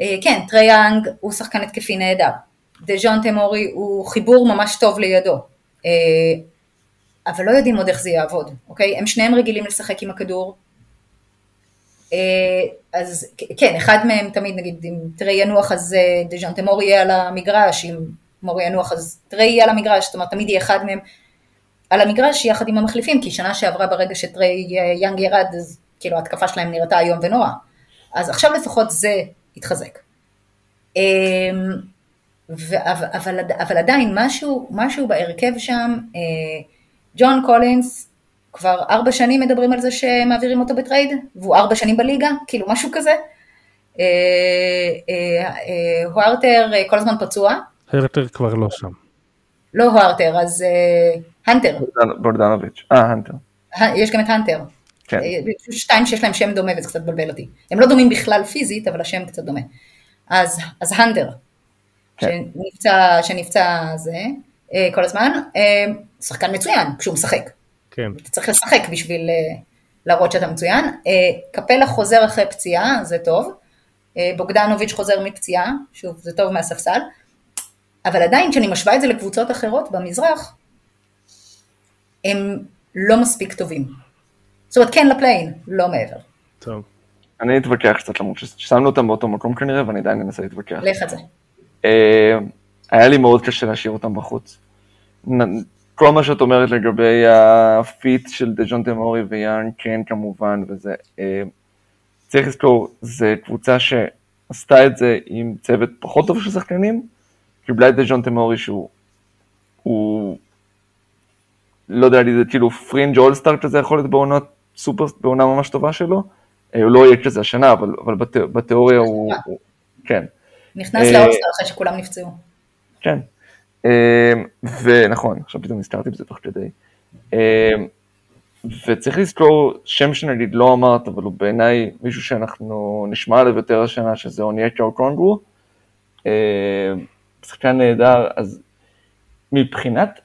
אה, כן, טרי יאנג הוא שחקן התקפי נהדר, דז'ונטה מורי הוא חיבור ממש טוב לידו, אה, אבל לא יודעים עוד איך זה יעבוד, אוקיי? הם שניהם רגילים לשחק עם הכדור, אה, אז כן, אחד מהם תמיד נגיד אם טרי ינוח אז דז'ונטה מורי יהיה על המגרש, אם מורי ינוח אז טרי יהיה על המגרש, זאת אומרת תמיד יהיה אחד מהם על המגרש יחד עם המחליפים, כי שנה שעברה ברגע שטרי יאנג ירד, אז כאילו ההתקפה שלהם נראתה איום ונורא. אז עכשיו לפחות זה התחזק. אמ, אבל, אבל, אבל עדיין משהו, משהו בהרכב שם, אה, ג'ון קולינס, כבר ארבע שנים מדברים על זה שמעבירים אותו ב trade, והוא ארבע שנים בליגה, כאילו משהו כזה. אה, אה, הוארטר כל הזמן פצוע. הרטר כבר לא שם. לא הוארטר, אז הנטר. בורדנוביץ', אה, הנטר. יש גם את הנטר. כן. שתיים שיש להם שם דומה וזה קצת מבלבל אותי. הם לא דומים בכלל פיזית, אבל השם קצת דומה. אז, אז הנדר, כן. שנפצע, שנפצע זה אה, כל הזמן, אה, שחקן מצוין כשהוא משחק. כן. אתה צריך לשחק בשביל אה, להראות שאתה מצוין. קפלה חוזר אחרי פציעה, זה טוב. בוגדנוביץ' חוזר מפציעה, שוב, זה טוב מהספסל. אבל עדיין, כשאני משווה את זה לקבוצות אחרות במזרח, הם לא מספיק טובים. זאת אומרת, כן לפליין, לא מעבר. טוב. אני אתווכח קצת, למרות ששמנו אותם באותו מקום כנראה, ואני עדיין אנסה להתווכח. לך על זה. אה, היה לי מאוד קשה להשאיר אותם בחוץ. כל מה שאת אומרת לגבי ה fit של דז'ונטה מורי ויאנג, כן כמובן, וזה... אה, צריך לזכור, זו קבוצה שעשתה את זה עם צוות פחות טוב של שחקנים, קיבלה את דז'ונטה מורי שהוא... הוא... לא יודע, זה כאילו fringe all-star כזה יכול להיות בעונות סופר, בעונה ממש טובה שלו. אה, הוא לא יהיה כזה השנה, אבל, אבל בת, בתיאוריה הוא, הוא, כן. נכנס ל all-star אחרי שכולם נפצעו. כן. אה, ונכון, עכשיו פתאום נזכרתי בזה תוך כדי. אה, וצריך לזכור שם שנגיד לא אמרת, אבל הוא בעיניי מישהו שאנחנו נשמע עליו יותר השנה, שזה אונייקה או קונגרו. שחקן נהדר, אז מבחינת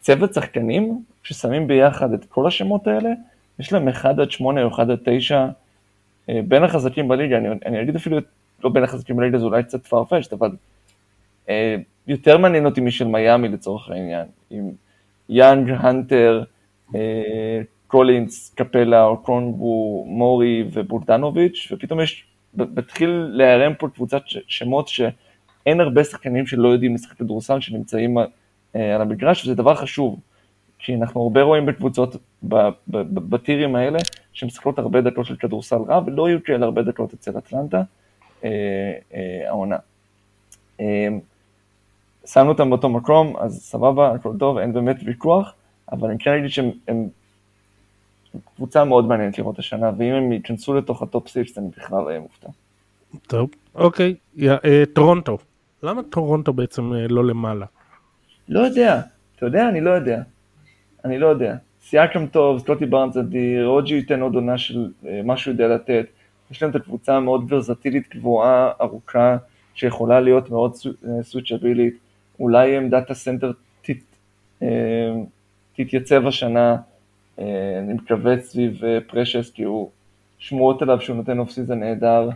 צוות שחקנים, כששמים ביחד את כל השמות האלה, יש להם 1 עד 8 או 1 עד 9 אה, בין החזקים בליגה, אני, אני אגיד אפילו לא בין החזקים בליגה, זה אולי קצת farfetched, אבל אה, יותר מעניין אותי משל מיאמי לצורך העניין, עם יאנג, הנטר, אה, קולינס, קפלה, אוקונגו, מורי ובוגדנוביץ', ופתאום יש, מתחיל להיערם פה קבוצת שמות שאין הרבה שחקנים שלא יודעים לשחק כדורסל שנמצאים אה, על המגרש, וזה דבר חשוב, כי אנחנו הרבה רואים בקבוצות בטירים האלה, שמשחקות הרבה דקות של כדורסל רע, ולא יהיו כאלה הרבה דקות אצל אטלנטה אה, אה, העונה. שמנו אותם באותו מקום, אז סבבה, הכל טוב, אין באמת ויכוח, אבל אני כן אגיד שהם קבוצה מאוד מעניינת לראות השנה, ואם הם ייכנסו לתוך ה top six, אני בכלל אהיה מופתע. טוב, אוקיי, יא, אה, טורונטו. למה טורונטו בעצם אה, לא למעלה? לא יודע, אתה יודע, אני לא יודע. אני לא יודע. סיאקם טוב, סקוטי בארנס אדיר, או ג'י ייתן עוד עונה של אה, מה שהוא יודע לתת. יש להם את הקבוצה המאוד versatile-ית גבוהה, ארוכה, שיכולה להיות מאוד switchable-ית. אולי עמדת ה center תת, אה, תתייצב השנה, אה, אני מקווה סביב פרשס, כי הוא, שמועות עליו שהוא נותן off-season נהדר.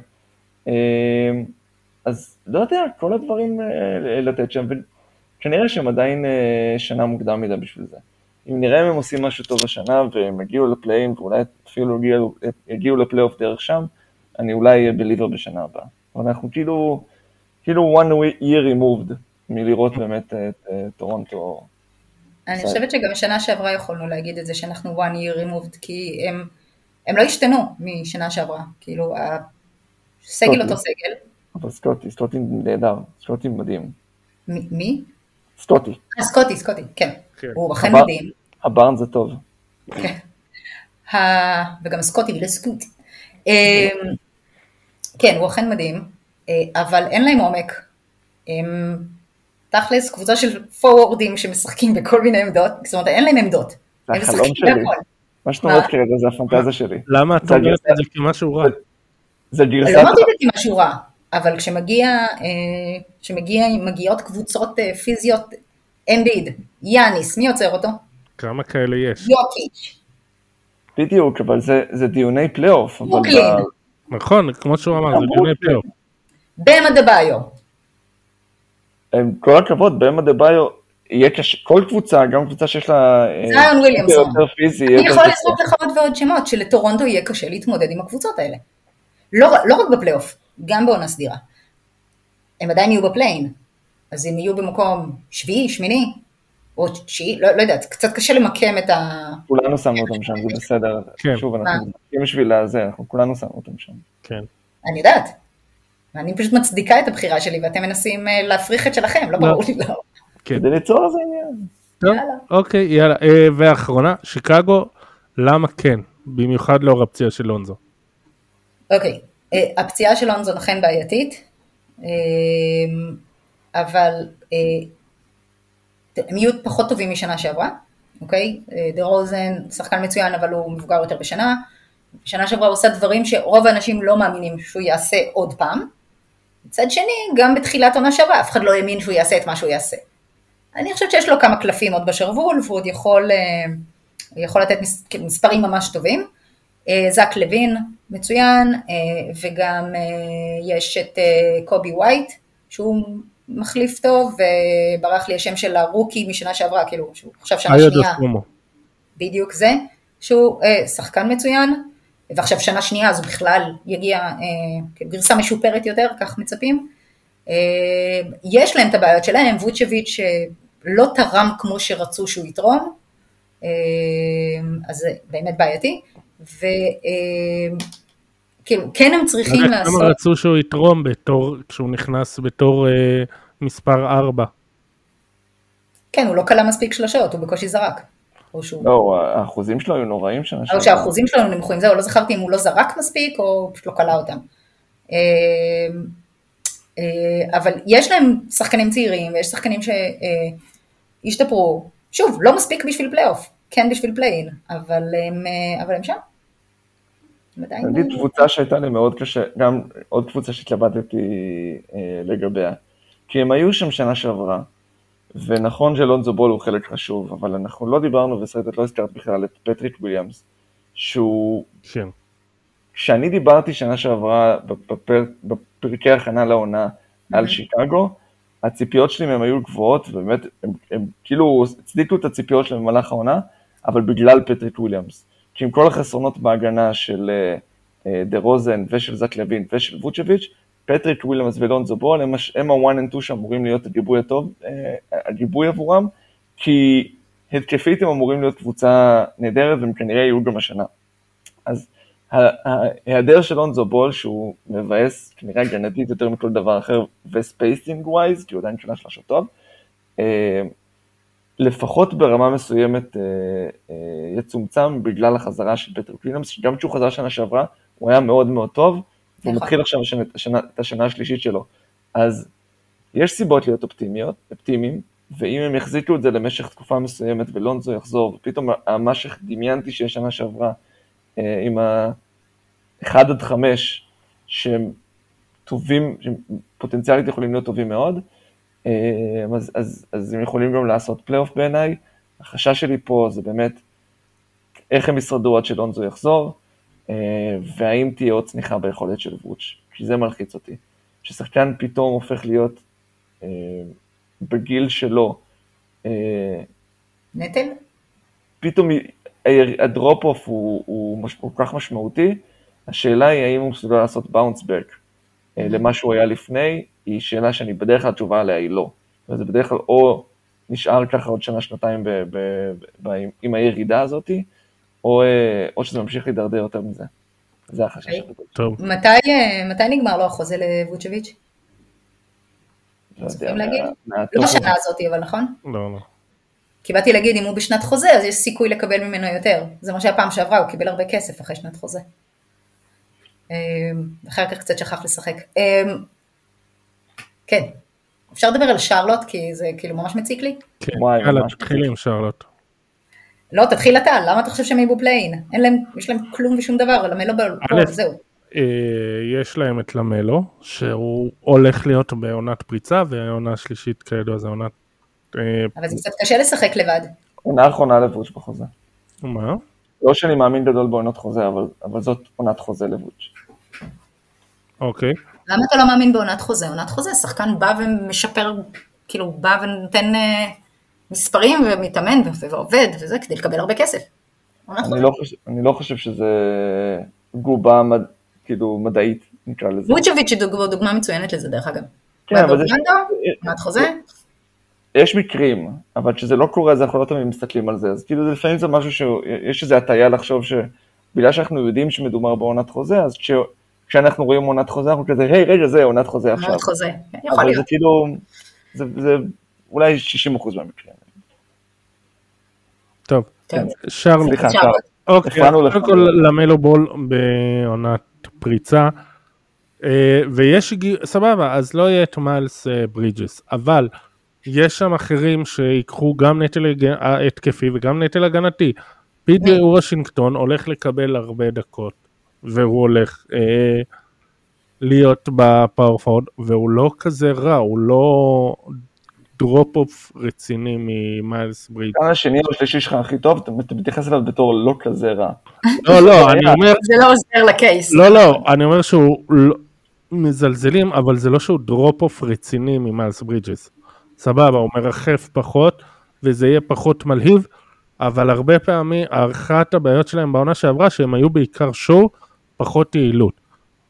אז לא יודע, כל הדברים לתת שם, וכנראה שהם עדיין שנה מוקדם מדי בשביל זה. אם נראה אם הם עושים משהו טוב השנה והם יגיעו לפלייאים ואולי אפילו יגיעו, יגיעו לפלייאוף דרך שם, אני אולי אהיה בליבר בשנה הבאה. אבל אנחנו כאילו, כאילו one year removed מלראות באמת את טורונטו. אני חושבת שגם בשנה שעברה יכולנו להגיד את זה שאנחנו one year removed, כי הם, הם לא השתנו משנה שעברה, כאילו הסגל אותו סגל. אבל סקוטי, סקוטי נהדר, סקוטי מדהים. מי? סקוטי. אה, סקוטי, סקוטי, כן. כן. הוא אכן מדהים. הברן זה טוב. כן. וגם סקוטי ולסקוט. אמ, כן, הוא אכן מדהים, אה, אבל אין להם עומק. תכלס, קבוצה של פורוורדים שמשחקים בכל מיני עמדות, זאת אומרת, אין להם עמדות. זה החלום שלי. מה שאת אומרת כרגע זה הפנטזיה שלי. למה את אומרת את זה כמשהו רע? זה גרסת... לא אמרתי את זה כמשהו רע, אבל כשמגיעות אה, קבוצות פיזיות אמביד, יאניס, מי עוצר אותו? כמה כאלה יש? יוקיץ'. בדיוק, אבל זה, זה דיוני פלייאוף. ברוקלין. נכון, כמו שהוא אמר, זה דיוני פלייאוף. באם אדבאיו. עם כל הכבוד, במה דה ביו, יהיה קשה, כל קבוצה, גם קבוצה שיש לה... אה, זיון וויליאמסון. יותר פיזי. אני יכול לזרוק לך עוד ועוד שמות, שלטורונטו יהיה קשה להתמודד עם הקבוצות האלה. לא, לא רק בפלייאוף, גם בעונה סדירה. הם עדיין יהיו בפליין, אז הם יהיו במקום שביעי, שמיני, או תשיעי, לא, לא יודעת, קצת קשה למקם את ה... כולנו שמנו אותם שם, זה בסדר. כן. שוב, אנחנו בשביל זה, אנחנו כולנו שמנו אותם שם. כן. אני יודעת. ואני פשוט מצדיקה את הבחירה שלי, ואתם מנסים אה, להפריך את שלכם, לא, לא. ברור לי לא. כן. כדי ליצור איזה עניין. יאללה. אוקיי, יאללה. אה, ואחרונה, שיקגו, למה כן? במיוחד לאור הפציעה של לונזו. אוקיי, אה, הפציעה של לונזו אכן בעייתית. אבל הם יהיו פחות טובים משנה שעברה, אוקיי? דה רוזן שחקן מצוין אבל הוא מבוגר יותר בשנה, בשנה שעברה הוא עושה דברים שרוב האנשים לא מאמינים שהוא יעשה עוד פעם, מצד שני גם בתחילת עונה שעברה אף אחד לא האמין שהוא יעשה את מה שהוא יעשה. אני חושבת שיש לו כמה קלפים עוד בשרוול והוא עוד יכול, אה, יכול לתת מספרים ממש טובים. זק לוין מצוין וגם יש את קובי ווייט שהוא מחליף טוב, וברח לי השם של הרוקי משנה שעברה, כאילו, שהוא עכשיו שנה שנייה. בדיוק זה, שהוא אה, שחקן מצוין, ועכשיו שנה שנייה אז בכלל יגיע אה, גרסה משופרת יותר, כך מצפים. אה, יש להם את הבעיות שלהם, ווצ'ביץ' שלא תרם כמו שרצו שהוא יתרום, אה, אז זה באמת בעייתי. ו... אה, כן הם צריכים לעשות... כמה רצו שהוא יתרום בתור, כשהוא נכנס בתור אה, מספר 4? כן, הוא לא קלע מספיק שלושות, הוא בקושי זרק. שהוא... לא, האחוזים שלו היו נוראים שנה שעברה. או שהאחוזים שלו היו נמוכים, זהו, לא זכרתי אם הוא לא זרק מספיק או פשוט לא קלע אותם. אה, אה, אבל יש להם שחקנים צעירים ויש שחקנים שהשתפרו, שוב, לא מספיק בשביל פלייאוף, כן בשביל play-in, אבל הם, אה, אבל הם שם. נגיד קבוצה שהייתה לי מאוד קשה, גם עוד קבוצה שהתלבטתי אה, לגביה, כי הם היו שם שנה שעברה, ונכון שלונזו בול הוא חלק חשוב, אבל אנחנו לא דיברנו, ושרית לא הזכרת בכלל את פטריק וויליאמס, שהוא... כן. כשאני דיברתי שנה שעברה בפר... בפרקי הכנה לעונה על שיקגו, הציפיות שלי מהם היו גבוהות, ובאמת, הם, הם כאילו הצדיקו את הציפיות שלהם במהלך העונה, אבל בגלל פטריק וויליאמס. כי עם כל החסרונות בהגנה של uh, uh, דרוזן ושל זק לוין ושל ווצ'ביץ', פטריק וויליאמס ולונזו בול הם, הם ה-one and two שאמורים להיות הגיבוי הטוב, uh, הגיבוי עבורם, כי התקפית הם אמורים להיות קבוצה נהדרת והם כנראה יהיו גם השנה. אז ההיעדר של לונזו בול, שהוא מבאס כנראה הגנתית יותר מכל דבר אחר, ו spacing wise, כי הוא עדיין שם שלשות טוב, לפחות ברמה מסוימת יצומצם בגלל החזרה של פטריק וויליאמס, שגם כשהוא חזר שנה שעברה, הוא היה מאוד מאוד טוב, והוא מתחיל עכשיו השנה, את השנה השלישית שלו. אז יש סיבות להיות אופטימיות, אופטימיים, ואם הם יחזיקו את זה למשך תקופה מסוימת ולונזו יחזור, ופתאום מה שדמיינתי שיש שנה שעברה, עם ה-1 עד 5, שהם טובים, שהם פוטנציאלית יכולים להיות טובים מאוד, אז, אז, אז הם יכולים גם לעשות פלייאוף בעיניי. החשש שלי פה זה באמת איך הם ישרדו עד שלונזו יחזור, והאם תהיה עוד צניחה ביכולת של ווץ', כי זה מלחיץ אותי. ששחקן פתאום הופך להיות בגיל שלו. נטל? פתאום הדרופ אוף הוא, הוא כל כך משמעותי, השאלה היא האם הוא מסוגל לעשות באונס בק למה שהוא היה לפני, היא שאלה שאני בדרך כלל התשובה עליה היא לא. וזה בדרך כלל או נשאר ככה עוד שנה, שנתיים ב, ב, ב, ב, עם הירידה הזאת, או, או שזה ממשיך להידרדר יותר מזה. זה החשש אוקיי. הגדול. טוב. מתי, מתי נגמר לו החוזה לווצ'ביץ'? לא יודע, לא הזאת, אבל נכון? לא, לא. כי באתי להגיד, אם הוא בשנת חוזה, אז יש סיכוי לקבל ממנו יותר. זה מה שהיה פעם שעברה, הוא קיבל הרבה כסף אחרי שנת חוזה. אמ, אחר כך קצת שכח לשחק. כן, אפשר לדבר על שרלוט, כי זה כאילו ממש מציק לי? כן, יאללה, תתחילי עם שרלוט. לא, תתחיל אתה, למה אתה חושב שהם יהיו בפליין? אין להם, יש להם כלום ושום דבר, למלו א', זהו. אה, יש להם את למלו, שהוא הולך להיות בעונת פריצה, והעונה השלישית כידוע זה עונת... אה, אבל זה קצת קשה לשחק לבד. עונה אחרונה לבוץ' בחוזה. מה? לא שאני מאמין גדול בעונות חוזה, אבל, אבל זאת עונת חוזה לבוץ'. אוקיי. למה אתה לא מאמין בעונת חוזה? עונת חוזה, שחקן בא ומשפר, כאילו בא ונותן אה, מספרים ומתאמן ועובד וזה כדי לקבל הרבה כסף. עונת חוזה. אני לא, חושב, אני לא חושב שזה גובה מד, כאילו מדעית, נקרא לזה. ווצ'ביץ' הוא דוג- דוגמה מצוינת לזה דרך אגב. כן, אבל זה- ברנדו, עונת חוזה, יש מקרים, אבל כשזה לא קורה, אז אנחנו לא תמיד מסתכלים על זה. אז כאילו, לפעמים זה משהו שיש איזו הטעיה לחשוב שבגלל שאנחנו יודעים שמדובר בעונת חוזה, אז כש, כשאנחנו רואים עונת חוזה, אנחנו כזה, היי, רגע, זה עונת חוזה עכשיו. עונת חוזה. כן, יכול אבל זה להיות. כאילו, זה, זה אולי 60% מהמקרים. טוב. שרלוט. אוקיי. קודם כל למלו בול בעונת פריצה, אה, ויש, סבבה, אז לא יהיה את מיילס אה, ברידג'ס, אבל יש שם אחרים שיקחו גם נטל אה, התקפי וגם נטל הגנתי. פי ג'יי וושינגטון הולך לקבל הרבה דקות, והוא הולך אה, להיות ב power forward, והוא לא כזה רע, הוא לא drop off רציני ממיילס ברידג'ס. כאן השני או השלישי שלך הכי טוב, אתה מתייחס אליו בתור לא כזה רע. לא, לא, אני אומר, זה לא עוזר ל case. לא, לא, אני אומר שהוא לא, מזלזלים, אבל זה לא שהוא drop off רציני ממיילס ברידג'ס. סבבה, הוא מרחף פחות, וזה יהיה פחות מלהיב, אבל הרבה פעמים, אחת הבעיות שלהם בעונה שעברה, שהם היו בעיקר שואו, פחות יעילות.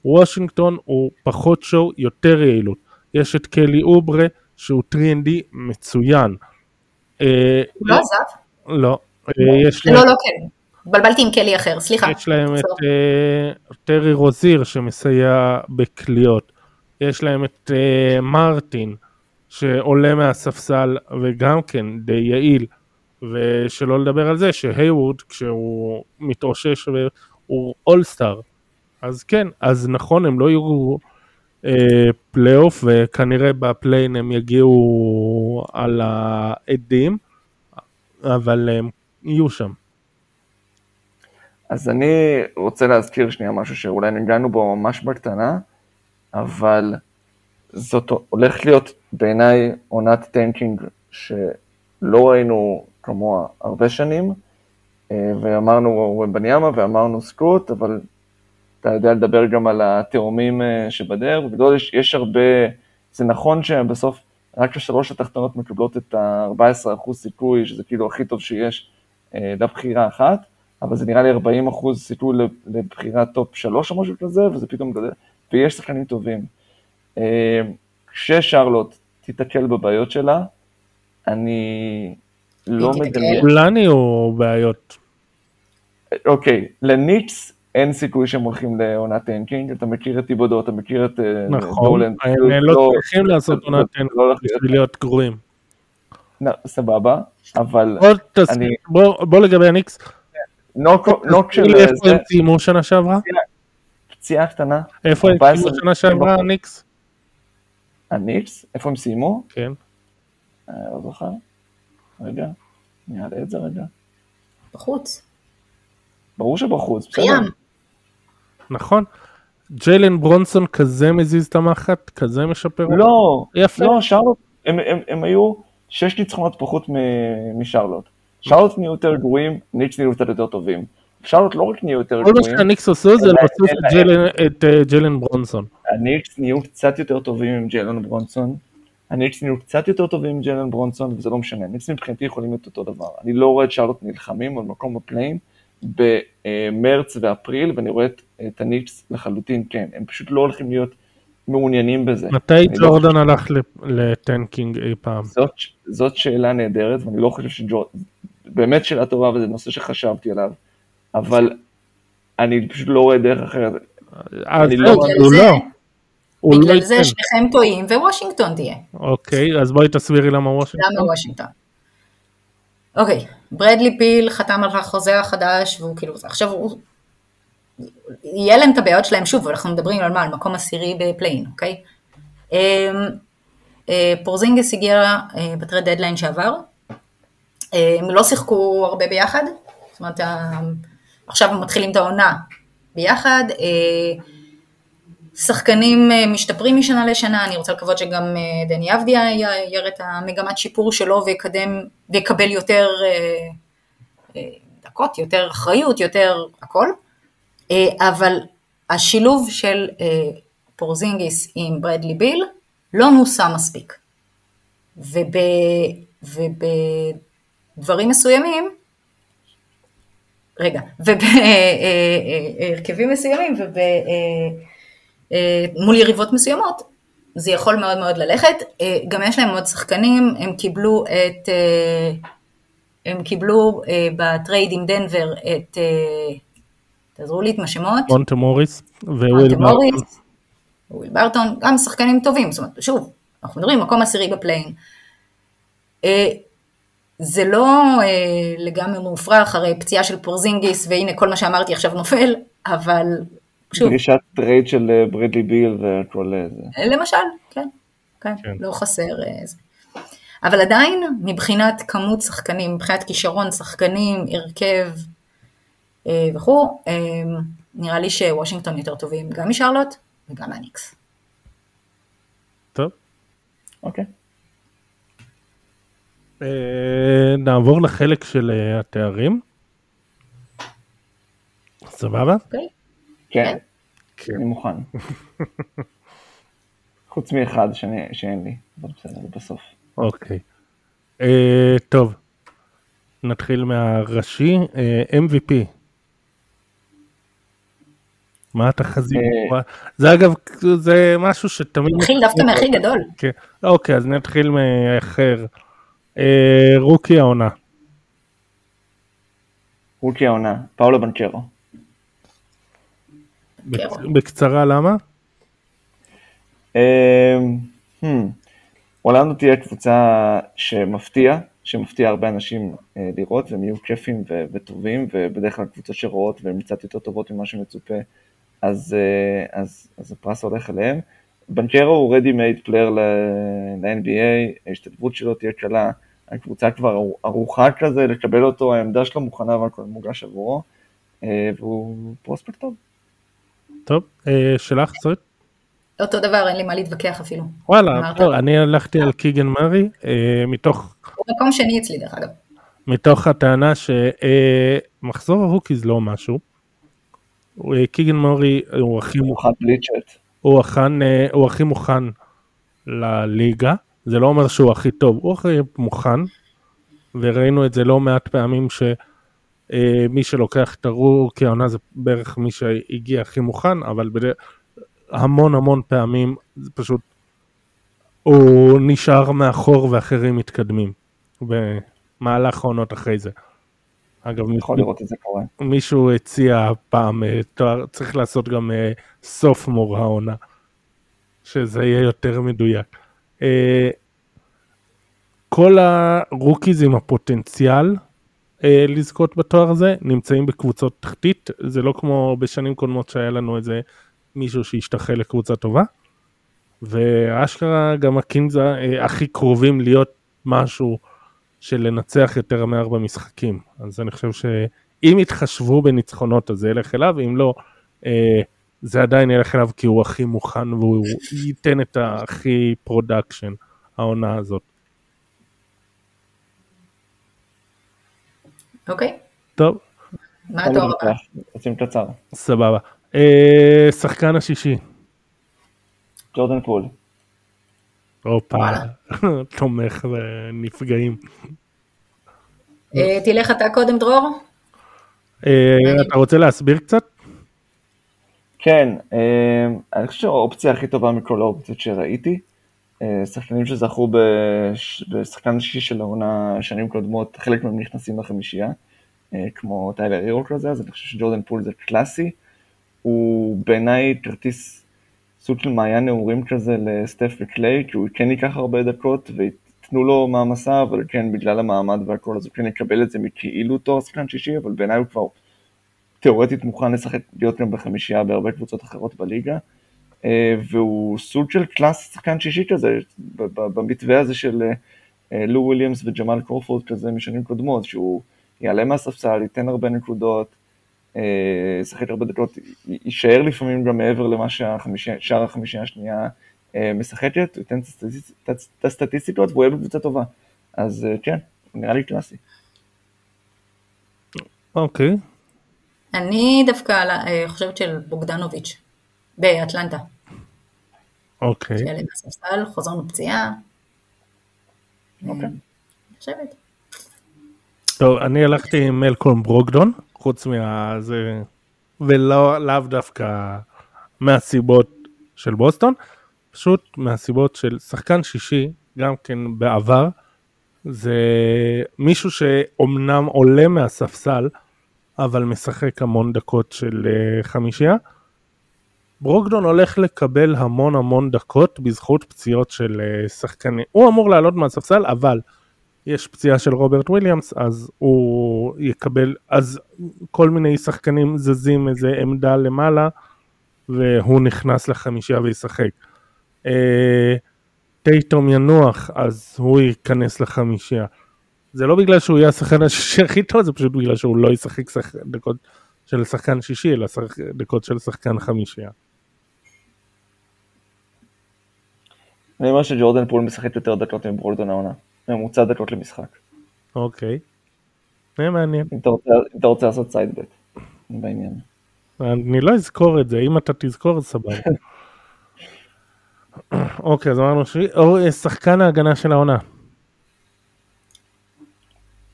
וושינגטון הוא פחות שואו, יותר יעילות. יש את קלי אוברה, שהוא 3ND מצוין. אה, הוא לא עזב? לא. אה, יש להם- לא, לא כן. התבלבלתי עם קלי אחר, סליחה. יש להם את. אה, טרי רוזיר שמסייע בקליעות. יש להם את מרטין שעולה מהספסל וגם כן די יעיל. ושלא לדבר על זה שהייוורד כשהוא מתאושש והוא אולסטאר. אז כן, אז נכון הם לא יהיו פלייאוף וכנראה ב play-in הם יגיעו על האדים, אבל הם יהיו שם. אז אני רוצה להזכיר שנייה משהו שאולי נגענו בו ממש בקטנה, אבל זאת הולכת להיות בעיניי עונת tanking שלא ראינו כמוה הרבה שנים, אה, ואמרנו וומבניאמה ואמרנו סקוט, אבל אתה יודע לדבר גם על התאומים אה, שבדרך, ובגדול יש, יש הרבה, זה נכון שבסוף רק השלוש התחתונות מקבלות את ה-14% סיכוי, שזה כאילו הכי טוב שיש אה, לבחירה אחת, אבל זה נראה לי 40% סיכוי לבחירת top 3 או משהו כזה, וזה פתאום גדל, ויש שחקנים טובים. כששרלוט תיתקל בבעיות שלה, אני לא מדמיין. כולן יהיו בעיות. אוקיי, הניקס אין סיכוי שהם הולכים לעונת tanking, אתה מכיר את טיבודו, אתה מכיר את אה, נכון, הם לא צריכים לעשות עונת tanking בשביל להיות גרועים. סבבה, אבל אני... בוא לגבי הניקס. נוק של... איפה הם סיימו שנה שעברה? פציעה קטנה. איפה הם סיימו שנה שעברה, הניקס? הניקס? איפה הם סיימו? כן. אה, לא זוכר. רגע, אני אעלה את זה רגע. בחוץ. ברור שבחוץ, בסדר. נכון. ג'יילן ברונסון כזה מזיז את המחט? כזה משפר? לא, יפה. לא, שרלוט, הם, הם, הם היו שש ניצחונות פחות משרלוט. שרלוט נהיו יותר גרועים, ניקס נהיו קצת יותר טובים. שרלוט לא רק נהיו יותר גרועים. כל מה שהניקס עשו זה להוסיף את ג'יילן ברונסון. הניקס נהיו קצת יותר טובים עם ג'יילן ברונסון. הניקס נהיו קצת יותר טובים עם ג'יילן ברונסון, וזה לא משנה. הניקס מבחינתי יכולים להיות אותו דבר. אני לא רואה את שרלוט נלחמים על מקום בפלאים. במרץ ואפריל, ואני רואה את, את הניקס לחלוטין, כן, הם פשוט לא הולכים להיות מעוניינים בזה. מתי לא ג'ורדן לא הלך ל tanking אי פעם? זאת, זאת שאלה נהדרת, ואני לא חושב שג'ורדן, באמת שאלה טובה, וזה נושא שחשבתי עליו, אבל אני פשוט לא רואה דרך אחרת. אז לא, הוא לא. בגלל זה שניכם טועים ווושינגטון תהיה. אוקיי, אז בואי תסבירי למה וושינגטון. למה וושינגטון? אוקיי, ברדלי ביל חתם על החוזה החדש, והוא כאילו, עכשיו הוא, יהיה להם את הבעיות שלהם שוב, אנחנו מדברים על מה, על מקום עשירי ב play-in, אוקיי? אמ, אה, פורזינגיס הגיע אה, ב trade deadline שעבר, אה, הם לא שיחקו הרבה ביחד, זאת אומרת, עכשיו הם מתחילים את העונה ביחד, שחקנים אה, משתפרים משנה לשנה, אני רוצה לקוות שגם אה, דני אבדיה יראה את המגמת שיפור שלו ויקדם, ויקבל יותר אה, דקות, יותר אחריות, יותר הכל, אבל השילוב של פורזינגיס עם ברדלי ביל לא נוסה מספיק. וב, ובדברים מסוימים, רגע, ובהרכבים מסוימים וב... אה, מול יריבות מסוימות, זה יכול מאוד מאוד ללכת. אה, גם יש להם עוד שחקנים, הם קיבלו את, אה, הם קיבלו ב trade עם דנבר את, תעזרו לי את השמות. מונטה מוריס וויל ברטון. וויל ברטון, גם שחקנים טובים, זאת אומרת, שוב, אנחנו מדברים מקום עשירי ב play-in. זה לא לגמרי מופרך, הרי פציעה של פורזינגיס, והנה כל מה שאמרתי עכשיו נופל, אבל שוב. דרישת trade של אה, ברדלי ביל וכל זה. אה, למשל, כן, כן, כן. לא חסר זה. אבל עדיין, מבחינת כמות שחקנים, מבחינת כישרון שחקנים, הרכב אה, וכו', אה, נראה לי שוושינגטון יותר טובים גם משרלוט וגם מהניקס. טוב. אוקיי. אה, נעבור לחלק של אה, התארים. סבבה? אוקיי. כן. כן. אני מוכן. (laughs) חוץ מאחד שאין לי, אבל בסדר, זה בסוף. אוקיי. אה, טוב, נתחיל מהראשי, אה, MVP. מה התחזית? אה, זה אגב, זה משהו שתמיד... נתחיל דווקא מהכי גדול. כן. אוקיי, אז נתחיל מאחר. רוקי העונה. רוקי העונה, פאולו בנצ'רו. בקצרה למה? אורלנדו תהיה קבוצה שמפתיע, שמפתיע הרבה אנשים אה, לראות, והם יהיו כיפים וטובים, ובדרך כלל קבוצות שרואות והן קצת יותר טובות ממה שמצופה, אז, אה, אז, אז הפרס הולך אליהם. בנקרו הוא ready made player ל-NBA, ההשתתפות שלו תהיה קלה, הקבוצה כבר ערוכה כזה לקבל אותו, העמדה שלו מוכנה והכל מוגש עבורו, אה, והוא prospect טוב. טוב, אה, שלך, סרט? אותו דבר, אין לי מה להתווכח אפילו. וואלה, טוב, אני הלכתי על קיגן מורי, אה, מתוך הוא מקום שני אצלי דרך אגב. מתוך הטענה שמחזור ה rookies לא משהו. אה, קיגן מורי הוא הכי מוכן. הוא, הכן, אה, הוא הכי מוכן לליגה, זה לא אומר שהוא הכי טוב, הוא הכי מוכן, וראינו את זה לא מעט פעמים שמי שלוקח את הרוקי העונה זה בערך מי שהגיע הכי מוכן, אבל בדרך, המון המון פעמים זה פשוט, הוא נשאר מאחור ואחרים מתקדמים, במהלך העונות אחרי זה. אגב, יכול לראות את זה קורה. מישהו הציע פעם, אה, תואר, צריך לעשות גם אה, סוף מור העונה, שזה יהיה יותר מדויק. אה, כל הרוקיז עם הפוטנציאל אה, לזכות בתואר הזה נמצאים בקבוצות תחתית, זה לא כמו בשנים קודמות שהיה לנו איזה מישהו שהשתחל לקבוצה טובה, ואשכרה גם הקינזה אה, הכי קרובים להיות משהו של לנצח יותר מארבע משחקים. אז אני חושב שאם יתחשבו בניצחונות אז זה ילך אליו, אם לא, אה, זה עדיין ילך אליו כי הוא הכי מוכן והוא ייתן את הכי production, העונה הזאת. אוקיי, טוב, מה התואר הבא? רוצים קצר. סבבה. אה, שחקן השישי, ג'ורדן פול. הופה. (laughs) תומך ונפגעים. אה, תלך אתה קודם דרור? אה, אתה רוצה להסביר קצת? כן, אני חושב שהאופציה הכי טובה מכל האופציות שראיתי, שחקנים שזכו בש- בשחקן השישי של העונה שנים קודמות, חלק מהם נכנסים לחמישייה, אה, כמו טיילר הירו כזה, אז אני חושב שג'ורדן פול זה קלאסי. הוא בעיניי כרטיס סוג של מעיין נעורים כזה לסטף וקליי, כי הוא כן ייקח הרבה דקות ויתנו לו מעמסה, אבל כן, בגלל המעמד והכל, אז הוא כן יקבל את זה מכאילו תואר שחקן שישי, אבל בעיניי הוא כבר תאורטית מוכן לשחק, להיות גם בחמישייה בהרבה קבוצות אחרות בליגה. אה, והוא סוג של קלאסי שחקן שישי כזה, במתווה הזה של אה, לו וויליאמס וג'מאל קרופורד כזה משנים קודמות, שהוא יעלה מהספסל, ייתן הרבה נקודות, אה, ישחק הרבה דקות, יישאר לפעמים גם מעבר למה ששאר החמישייה השנייה אה, משחקת, הוא ייתן את הסטטיס- את הסטטיסטיקות והוא יהיה בקבוצה טובה. אז אה, כן, הוא נראה לי קלאסי. אוקיי. אני דווקא אה, חושבת של בוגדנוביץ' באטלנטה. אוקיי. שיעלה מהספסל, חוזר מפציעה. אוקיי. אני חושבת. טוב, אני הלכתי עם מלקולם ברוקדון, חוץ מהזה, ולא לאו דווקא מהסיבות של בוסטון, פשוט מהסיבות של שחקן שישי, גם כן בעבר, זה מישהו שאומנם עולה מהספסל, אבל משחק המון דקות של אה, חמישייה. ברוקדון הולך לקבל המון המון דקות בזכות פציעות של אה, שחקנים. הוא אמור לעלות מהספסל, אבל יש פציעה של רוברט וויליאמס, אז הוא יקבל, אז כל מיני שחקנים זזים איזה עמדה למעלה, והוא נכנס לחמישייה וישחק. אה, טייטום ינוח, אז הוא ייכנס לחמישייה. זה לא בגלל שהוא יהיה השחקן השישי הכי טוב, זה פשוט בגלל שהוא לא ישחק שח... דקות של שחקן שישי, אלא שח... דקות של שחקן חמישייה. אני אומר שג'ורדן פול משחק יותר דקות מברולדון העונה, ממוצע דקות למשחק. אוקיי. זה מעניין. אם אתה רוצה, אם אתה רוצה לעשות סיידבט בעניין. אני לא אזכור את זה, אם אתה תזכור אז סבבה. (laughs) אוקיי, אז אמרנו ש... או, אה, שחקן ההגנה של העונה.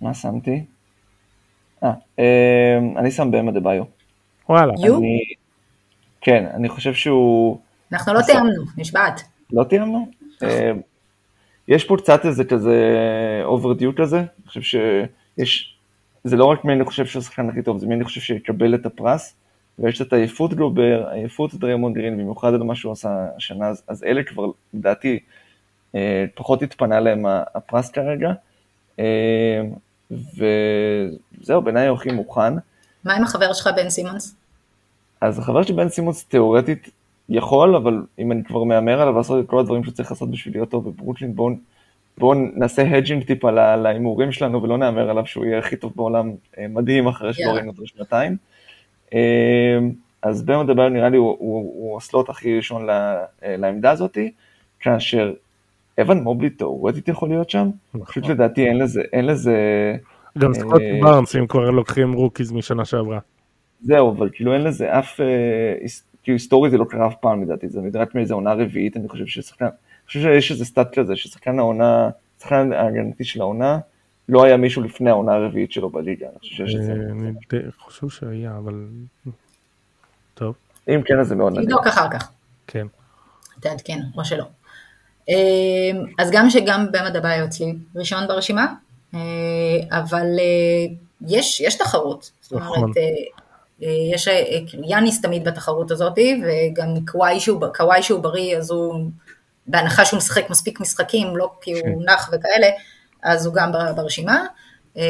מה שמתי? אה, אה, אני שם באמה דה ביו. וואלה. כן, אני חושב שהוא... אנחנו לא תיאמנו, נשבעת. לא תיאמנו? אה, יש פה קצת איזה כזה אוברדיו כזה, אני חושב שיש... זה לא רק מי אני חושב שהוא השחקן הכי טוב, זה מי אני חושב שיקבל את הפרס, ויש את עייפות גובר, עייפות דריימונד גרין, במיוחד על מה שהוא עשה השנה, אז, אז אלה כבר, לדעתי, אה, פחות התפנה להם הפרס כרגע, אה, וזהו, בעיניי הוא הכי מוכן. מה עם החבר שלך בן סימונס? אז החבר שלי בן סימונס תיאורטית יכול, אבל אם אני כבר מהמר עליו לעשות את כל הדברים שהוא צריך לעשות בשביל להיות טוב בברוקלין, בואו בוא נעשה hedging טיפה לה- להימורים שלנו ולא נהמר עליו שהוא יהיה הכי טוב בעולם, אה, מדהים אחרי שלא. ראינו אותו שנתיים. אה, אז באם אדבאיו נראה לי הוא, הוא, הוא ה slot הכי ראשון ל- אה, לעמדה הזאתי, כאשר אבן מובלי תאורטית יכול להיות שם, נכון. פשוט לדעתי אין לזה, אין לזה, גם סקוטי בארנס, אם כבר לוקחים rookies משנה שעברה. זהו, אבל כאילו אין לזה אף, אה, כאילו היסטורית זה לא קרה אף פעם לדעתי, זה נדרש מאיזה עונה רביעית, אני חושב ששחקן, אני חושב שיש איזה סטאט כזה, ששחקן העונה, שחקן ההגנתי של העונה, לא היה מישהו לפני העונה הרביעית שלו בליגה, אני חושב שיש את זה. אה, אני חושב שהיה, אבל... טוב, אם כן, אז זה מאוד מעניין. תבדוק אחר כך, כן. תעדכן, או שלא. אה, אז גם שגם במה דבאיו אצלי ראשון ברשימה, אה, אבל יש, יש תחרות. זאת נכון. אומרת, אה, יש, אה, כאילו, יאניס תמיד בתחרות הזאת, וגם קוואי שהוא, קוואי שהוא בריא, אז הוא, בהנחה שהוא משחק מספיק משחקים, לא כי הוא כן. נח וכאלה, אז הוא גם בר- ברשימה. אה,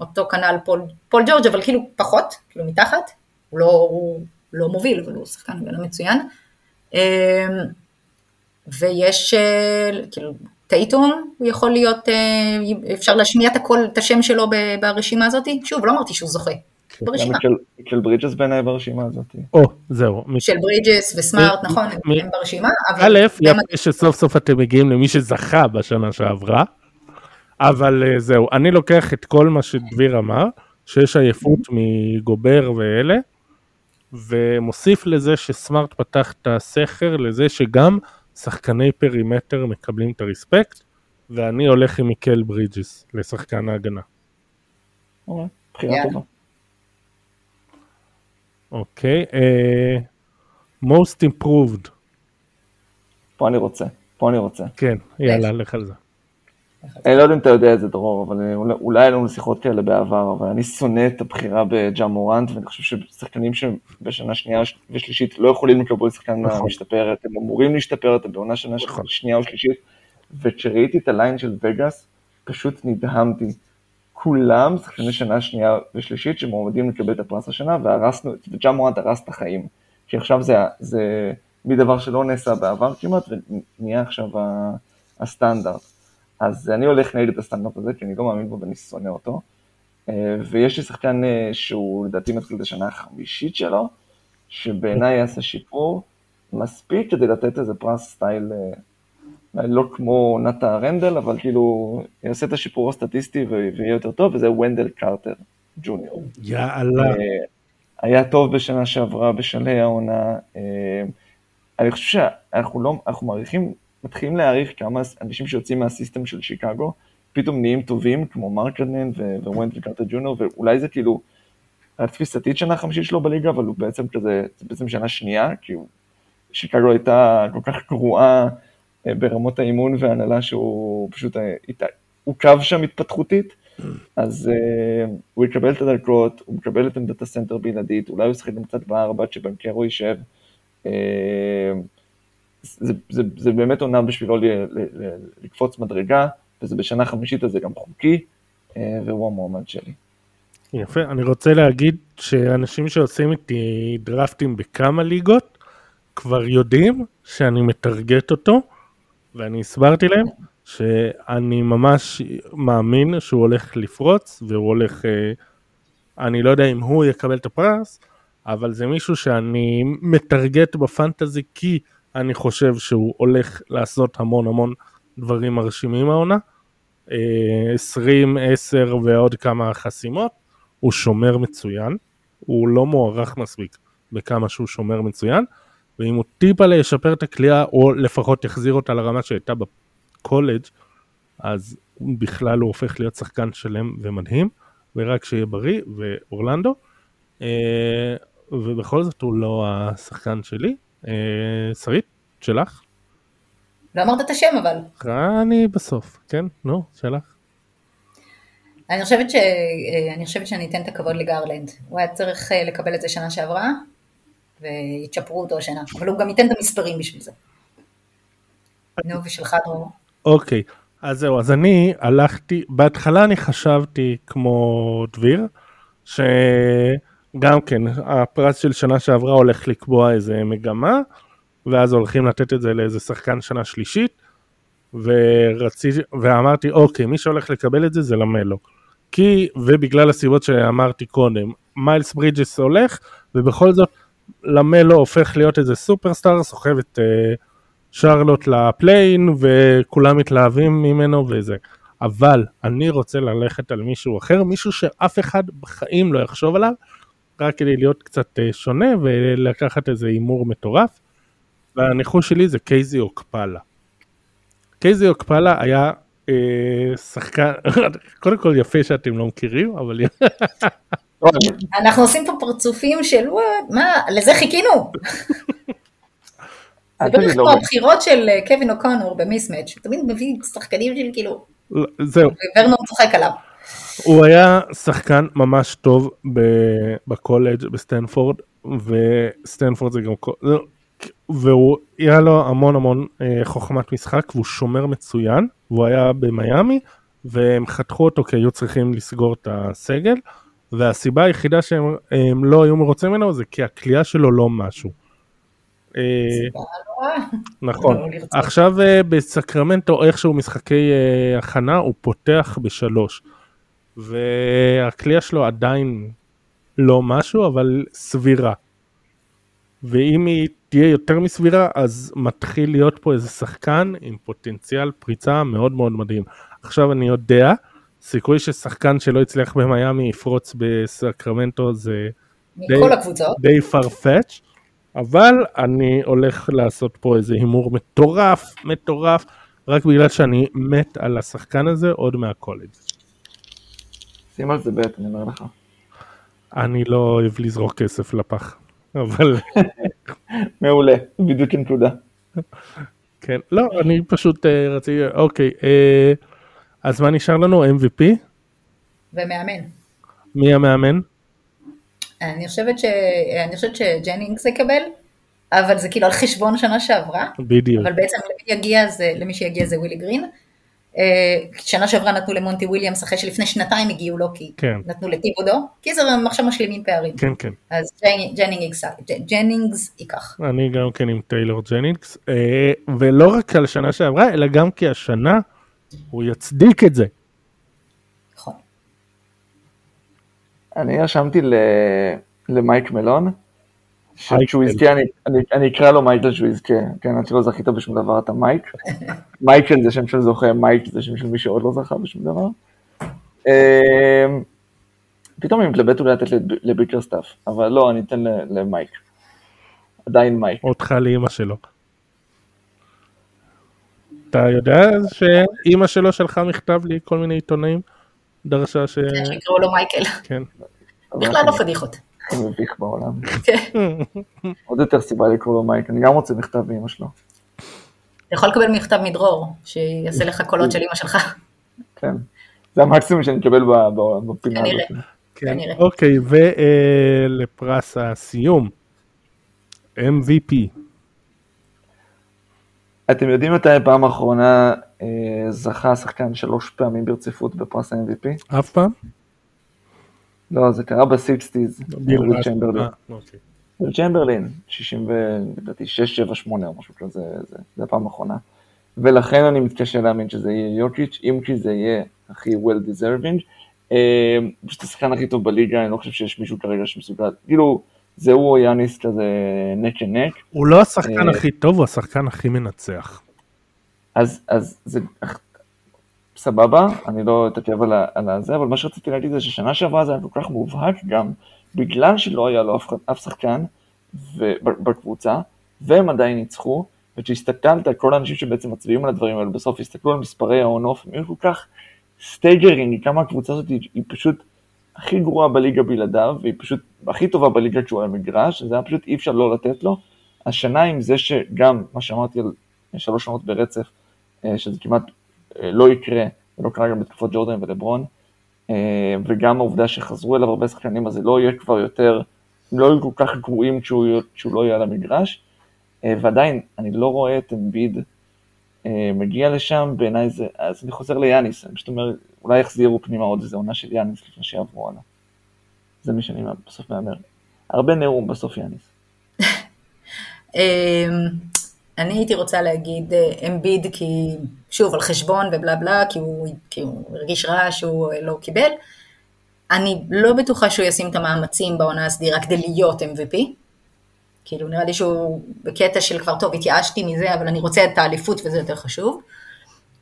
אותו כנ"ל פול, פול ג'ורג', אבל כאילו פחות, כאילו מתחת, הוא לא, הוא לא מוביל, אבל הוא שחקן הגנה מצוין. אה, ויש, אה, כאילו, טייטום, הוא יכול להיות, אה, אפשר להשמיע את הקול, את השם שלו ברשימה הזאת. שוב, לא אמרתי שהוא זוכה, כן. ברשימה. של- של ברידג'ס בעיניי ברשימה הזאת. או, זהו. של ברידג'ס וסמארט, נכון, הם ברשימה, אבל א', יפה שסוף סוף אתם מגיעים למי שזכה בשנה שעברה, אבל אה, זהו, אני לוקח את כל מה שדביר אמר, שיש עייפות מגובר ואלה, ומוסיף לזה שסמארט פתח את הסכר לזה שגם שחקני perimeter מקבלים את ה respect, ואני הולך עם מיקל ברידג'ס לשחקן ההגנה. אוקיי, בחירה. טובה. אוקיי, אה, most improved, פה אני רוצה, פה אני רוצה. כן, יאללה, לך על זה. אני לא יודע אם אתה יודע את זה, דרור, אבל אולי- היו לנו שיחות כאלה בעבר, אבל אני שונא את הבחירה בג'ה מורנט, ואני חושב ששחקנים שבשנה שנייה ושלישית לא יכולים לקבל שחקן נכון. משתפרת, הם אמורים להשתפר, אתה בעונה שנה נכון. שנייה או שלישית, וכשראיתי את הליין של וגאס, פשוט נדהמתי. כולם שחקני שנה שנייה ושלישית שמועמדים לקבל את הפרס השנה, והרסנו, וג'ה מורנט הרס את החיים. כי עכשיו זה, זה מדבר שלא נעשה בעבר כמעט, ונהיה עכשיו הסטנדרט. אז אני הולך נגד את הסטנדרט הזה, כי אני לא מאמין בו ואני שונא אותו. אה, ויש לי שחקן אה, שהוא לדעתי מתחיל את השנה החמישית שלו, שבעיניי יעשה שיפור מספיק כדי לתת איזה פרס סטייל, אה, לא כמו נטע רנדל, אבל כאילו יעשה את השיפור הסטטיסטי ויהיה יותר טוב, וזה וונדל קרטר ג'וניור. יאללה. אה, היה טוב בשנה שעברה בשלהי העונה. אה, אני חושב שאנחנו לא, אנחנו מעריכים, מתחילים להעריך כמה אנשים שיוצאים מה system של שיקגו, פתאום נהיים טובים, כמו מרקנן וונדל קרטר ג'וניור, ואולי זה כאילו, היה תפיסתית שנה חמישית שלו בליגה, אבל הוא בעצם כזה, זה בעצם שנה שנייה, כי הוא, שיקגו הייתה כל כך גרועה ברמות האימון וההנהלה, שהוא פשוט, אה, עוכב שם התפתחותית. אז uh, הוא יקבל את הדקות, הוא מקבל את עמדת הסנטר בלעדית, אולי הוא ישחק גם קצת בארבע עד שבנקרו יישב. Uh, זה, זה, זה באמת עונה בשבילו ל, ל, ל, לקפוץ מדרגה, וזה בשנה חמישית אז זה גם חוקי, uh, והוא המועמד שלי. יפה, אני רוצה להגיד שאנשים שעושים איתי דרפטים בכמה ליגות כבר יודעים שאני מטרגט אותו ואני הסברתי להם שאני ממש מאמין שהוא הולך לפרוץ והוא הולך, אה, אני לא יודע אם הוא יקבל את הפרס, אבל זה מישהו שאני מטרגט בפנטזי כי אני חושב שהוא הולך לעשות המון המון דברים מרשימים העונה. אה, 20, 10 ועוד כמה חסימות. הוא שומר מצוין, הוא לא מוערך מספיק בכמה שהוא שומר מצוין, ואם הוא טיפה ישפר את הכלייה, או לפחות יחזיר אותה לרמה שהייתה בקולג', אז בכלל הוא הופך להיות שחקן שלם ומדהים, ורק שיהיה בריא, ואורלנדו. אה, ובכל זאת הוא לא השחקן שלי. אה, שרית, שלך? לא אמרת את השם אבל. אני בסוף, כן? נו, שלך. אני חושבת, ש... אה, אני חושבת שאני אתן את הכבוד לגרלנד. הוא היה צריך לקבל את זה שנה שעברה, ויצ'פרו אותו השנה. אבל הוא גם ייתן את המספרים בשביל זה. נו, ושלך דרור. אוקיי, אז זהו, אז אני הלכתי, בהתחלה אני חשבתי כמו דביר, שגם כן, הפרס של שנה שעברה הולך לקבוע איזה מגמה, ואז הולכים לתת את זה לאיזה שחקן שנה שלישית, ורציתי, ואמרתי, אוקיי, מי שהולך לקבל את זה זה למלו. כי, ובגלל הסיבות שאמרתי קודם, מיילס ברידג'ס הולך, ובכל זאת, למלו הופך להיות איזה סופרסטאר, סוחב את... אה, שרלוט לפליין וכולם מתלהבים ממנו וזה. אבל אני רוצה ללכת על מישהו אחר, מישהו שאף אחד בחיים לא יחשוב עליו, רק כדי להיות קצת אה, שונה ולקחת איזה הימור מטורף. והניחוש שלי זה קייזי אוקפלה. קייזי אוקפלה היה אה, שחקן, (laughs) קודם כל יפה שאתם לא מכירים, אבל (laughs) אנחנו עושים פה פרצופים של וואט, מה, לזה חיכינו. אל זה בערך לא, כמו הבחירות של אה, קווין אוקונור במיסמץ', הוא תמיד מביא שחקנים של כאילו, זהו, וורנור צוחק עליו. הוא היה שחקן ממש טוב ב- בקולג' בסטנפורד, וסטנפורד זה גם... לא, והוא, היה לו המון המון אה, חוכמת משחק, והוא שומר מצוין, והוא היה במיאמי, והם חתכו אותו כי היו צריכים לסגור את הסגל, והסיבה היחידה שהם הם לא היו מרוצים ממנו זה כי הכלייה שלו לא משהו. אה. נכון. לא. עכשיו אה, בסקרמנטו איכשהו משחקי אה, הכנה הוא פותח בשלוש. והכלייה שלו עדיין לא משהו אבל סבירה. ואם היא תהיה יותר מסבירה אז מתחיל להיות פה איזה שחקן עם פוטנציאל פריצה מאוד מאוד מדהים. עכשיו אני יודע, סיכוי ששחקן שלא הצליח במיאמי יפרוץ בסקרמנטו זה מכל הקבוצות. די farfetch, אבל אני הולך לעשות פה איזה הימור מטורף, מטורף, רק בגלל שאני מת על השחקן הזה עוד מהקולג'. שים על זה בית, אני אומר לך. אני לא אוהב לזרוק כסף לפח, אבל (laughs) מעולה, בדיוק הנקודה. כן, לא, אני פשוט אה, רציתי, אוקיי, אה, אז מה נשאר לנו? MVP? ומאמן. מי המאמן? אני חושבת ש... אני חושבת שג'נקינס יקבל, אבל זה כאילו על חשבון שנה שעברה, בדיוק. אבל בעצם למי יגיע זה, למי שיגיע זה ווילי גרין. אה, שנה שעברה נתנו למונטי וויליאמס אחרי שלפני שנתיים הגיעו לו כי כן. נתנו לטיבודו, כי זה עכשיו משלימים פערים. כן, כן. אז ג'נ- ג'נקינס, ג'נקינס ייקח. אני גם כן עם טיילור ג'נקינס, אה, ולא רק על שנה שעברה, אלא גם כי השנה הוא יצדיק את זה. נכון. אני רשמתי. למייק מלון. שכשהוא יזכה, אני, אני, אני אקרא לו מייקל שהוא יזכה, כן, עד שלא זכית בשום דבר אתה מייק. (laughs) מייקל זה שם של זוכה, מייק זה שם של מי שעוד לא זכה בשום דבר. אמ, פתאום אני מתלבט אולי לתת לב- לביקרסטאף, אבל לא, אני אתן למייק. עדיין מייק. אותך לאימא שלו. אתה יודע שאימא שלו שלחה מכתב לי כל מיני עיתונאים? דרשה ש... כן, שיקראו לו מייקל. כן. בכלל לא פדיחות. הכי מביך בעולם. כן. (laughs) עוד יותר סיבה לקרוא לו מייק, אני גם רוצה מכתב מאמא שלו. אתה יכול לקבל מכתב מדרור, שיעשה לך קולות של אמא שלך. כן. זה המקסימום שאני אקבל ב- ב- בפינה. הזאת. כן. כנראה. אוקיי, ולפרס הסיום. MVP. אתם יודעים מתי הפעם האחרונה אה, זכה השחקן שלוש פעמים ברציפות בפרס ה-MVP? אף פעם? לא, זה קרה ב-60's, וויל צ'מברלין. אה, אוקיי. וויל צ'מברלין, 60 ו... לדעתי 6, 7, 8 או משהו כזה, זה, זה הפעם האחרונה. ולכן אני מתקשה להאמין שזה יהיה יוקיץ', אם כי זה יהיה הכי well deserving. אה, פשוט השחקן הכי טוב בליגה, אני לא חושב שיש מישהו כרגע שמסוגל, כאילו, זה הוא או יאניס כזה neck neck. הוא לא השחקן אה, הכי טוב, הוא השחקן הכי מנצח. אז, אז זה סבבה, אני לא אתעכב על, על הזה, אבל מה שרציתי להגיד זה ששנה שעברה זה היה כל כך מובהק גם, בגלל שלא היה לו אף, אף שחקן ו- בקבוצה, והם עדיין ניצחו, וכשהסתכלת על כל האנשים שבעצם מצביעים על הדברים האלה, בסוף הסתכלו על מספרי ה on-off, הם היו כל כך staggering, כמה הקבוצה הזאת היא, היא פשוט הכי גרועה בליגה בלעדיו, והיא פשוט הכי טובה בליגה כשהוא על המגרש, זה היה פשוט אי אפשר לא לתת לו. השנה עם זה שגם, מה שאמרתי על שלוש שנות ברצף, אה, שזה כמעט אה, לא יקרה, ולא קרה גם בתקופות ג'ורדן ולברון, אה, וגם העובדה שחזרו אליו הרבה שחקנים, אז זה לא יהיה כבר יותר, הם לא יהיו כל כך גרועים כשהוא, כשהוא לא יהיה על המגרש, אה, ועדיין, אני לא רואה את אמביד אה, מגיע לשם, בעיניי זה, אז אני חוזר ליאניס, אני פשוט אומר, אולי יחזירו פנימה עוד איזה עונה של יאניס לפני שיעברו הלאה. זה מי שאני בסוף מהמר. הרבה נאום, בסוף יאניס. אמ, אני הייתי רוצה להגיד אה, אמביד כי, שוב, על חשבון ובלה בלה, כי הוא, כי הוא הרגיש רע שהוא אה, לא קיבל. אני לא בטוחה שהוא ישים את המאמצים בעונה הסדירה כדי להיות MVP, כאילו נראה לי שהוא בקטע של כבר טוב התייאשתי מזה אבל אני רוצה את האליפות וזה יותר חשוב.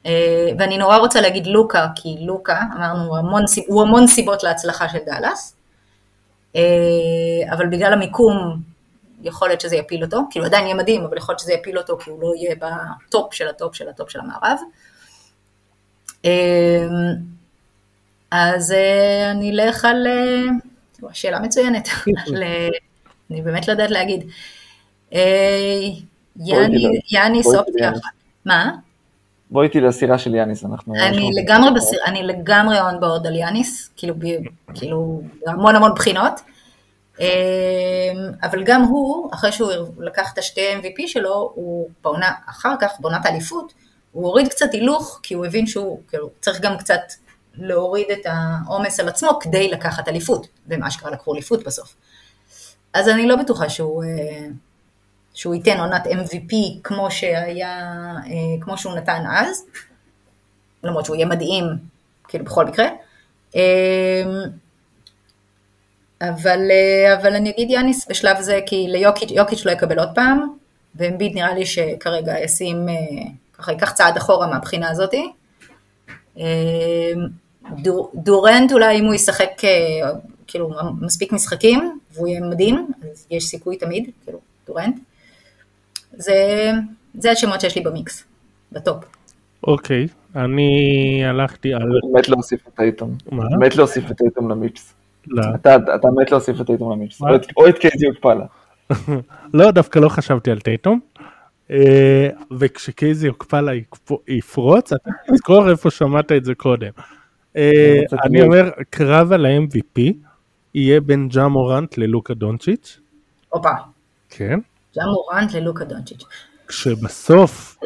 אה, ואני נורא רוצה להגיד לוקה כי לוקה אמרנו הוא המון, הוא המון סיבות להצלחה של דאלאס. אה, אבל בגלל המיקום יכול להיות שזה יפיל אותו, כאילו עדיין יהיה מדהים אבל יכול להיות שזה יפיל אותו כי הוא לא יהיה בטופ של הטופ של הטופ של המערב. אז אני אלך על, שאלה מצוינת, (laughs) אני באמת לא יודעת להגיד. אה, יאניס אופציה אחת. מה? בואי איתי לסירה של יאניס, אנחנו... אני לגמרי בסיר, אני לגמרי און בורד על יאניס, כאילו, כאילו, המון המון בחינות. אה, אבל גם הוא, אחרי שהוא לקח את השתי MVP שלו, הוא בעונה, אחר כך, בעונת האליפות, הוא הוריד קצת הילוך, כי הוא הבין שהוא, כאילו, צריך גם קצת להוריד את העומס על עצמו כדי לקחת אליפות, ומה שקרה לקחו אליפות בסוף. אז אני לא בטוחה שהוא, אה, שהוא ייתן עונת MVP כמו שהיה, אה, כמו שהוא נתן אז, למרות שהוא יהיה מדהים, כאילו בכל מקרה. אה, אבל, אבל אני אגיד יאניס בשלב זה, כי ליוקיץ' לא יקבל עוד פעם, ואמביד נראה לי שכרגע ישים, ככה ייקח צעד אחורה מהבחינה הזאתי. דור, דורנט אולי אם הוא ישחק כאילו מספיק משחקים והוא יהיה מדהים, אז יש סיכוי תמיד, כאילו, דורנט. זה, זה השמות שיש לי במיקס, בטופ. אוקיי, אני הלכתי על... מת להוסיף את טייטום. מה? מת להוסיף את אייטום למיקס. לא. אתה, אתה מת להוסיף את אייטום למיקס. או את קייזי אוקפלה. (laughs) לא, דווקא לא חשבתי על טייטום. אה, וכשקייזי אוקפלה יפרוץ, אתה (laughs) תזכור איפה שמעת את זה קודם. אה, אני אומר, קרב על ה-MVP, יהיה בין ג'ה מורנט ללוקה דונצ'יץ'. הופה. כן. ג'ה מורנט ללוקה דונצ'יץ'. כשבסוף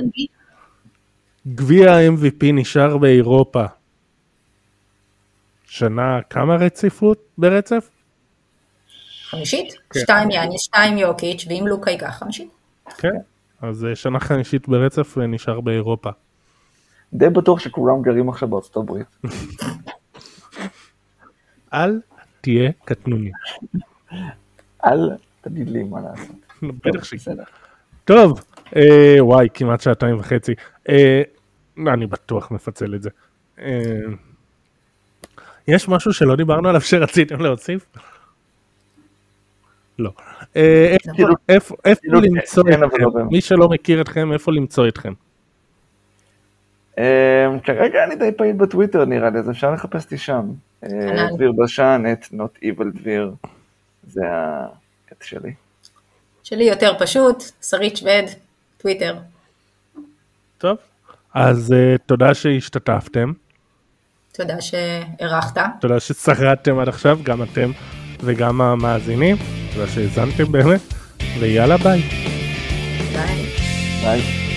גביע ה-MVP נשאר באירופה שנה כמה רציפות ברצף? חמישית? כן. שתיים יאניס, שתיים יוקיץ', ואם לוקה ייקח חמישית. כן, אז שנה חמישית ברצף נשאר באירופה. די בטוח שכולם גרים עכשיו בארצות הברית. (laughs) אל תהיה קטנוני. אל תגיד לי מה לעשות. בטח שכן. טוב, אה, וואי, כמעט שעתיים וחצי. אה, אני בטוח מפצל את זה. אה, יש משהו שלא דיברנו עליו שרציתם להוסיף? לא. איפה כאילו, למצוא כן, אתכם? לא מי שלא מכיר אתכם, איפה למצוא אתכם? כרגע אני די פעיל בטוויטר נראה לי, אז אפשר לחפש אותי שם. דביר בשן, את Not Evil דביר, זה העט שלי. שלי יותר פשוט, שרית שווד, טוויטר. טוב, אז uh, תודה שהשתתפתם. תודה שהערכת. תודה ששרדתם עד עכשיו, גם אתם וגם המאזינים. תודה שהאזנתם באמת, ויאללה ביי. ביי. ביי.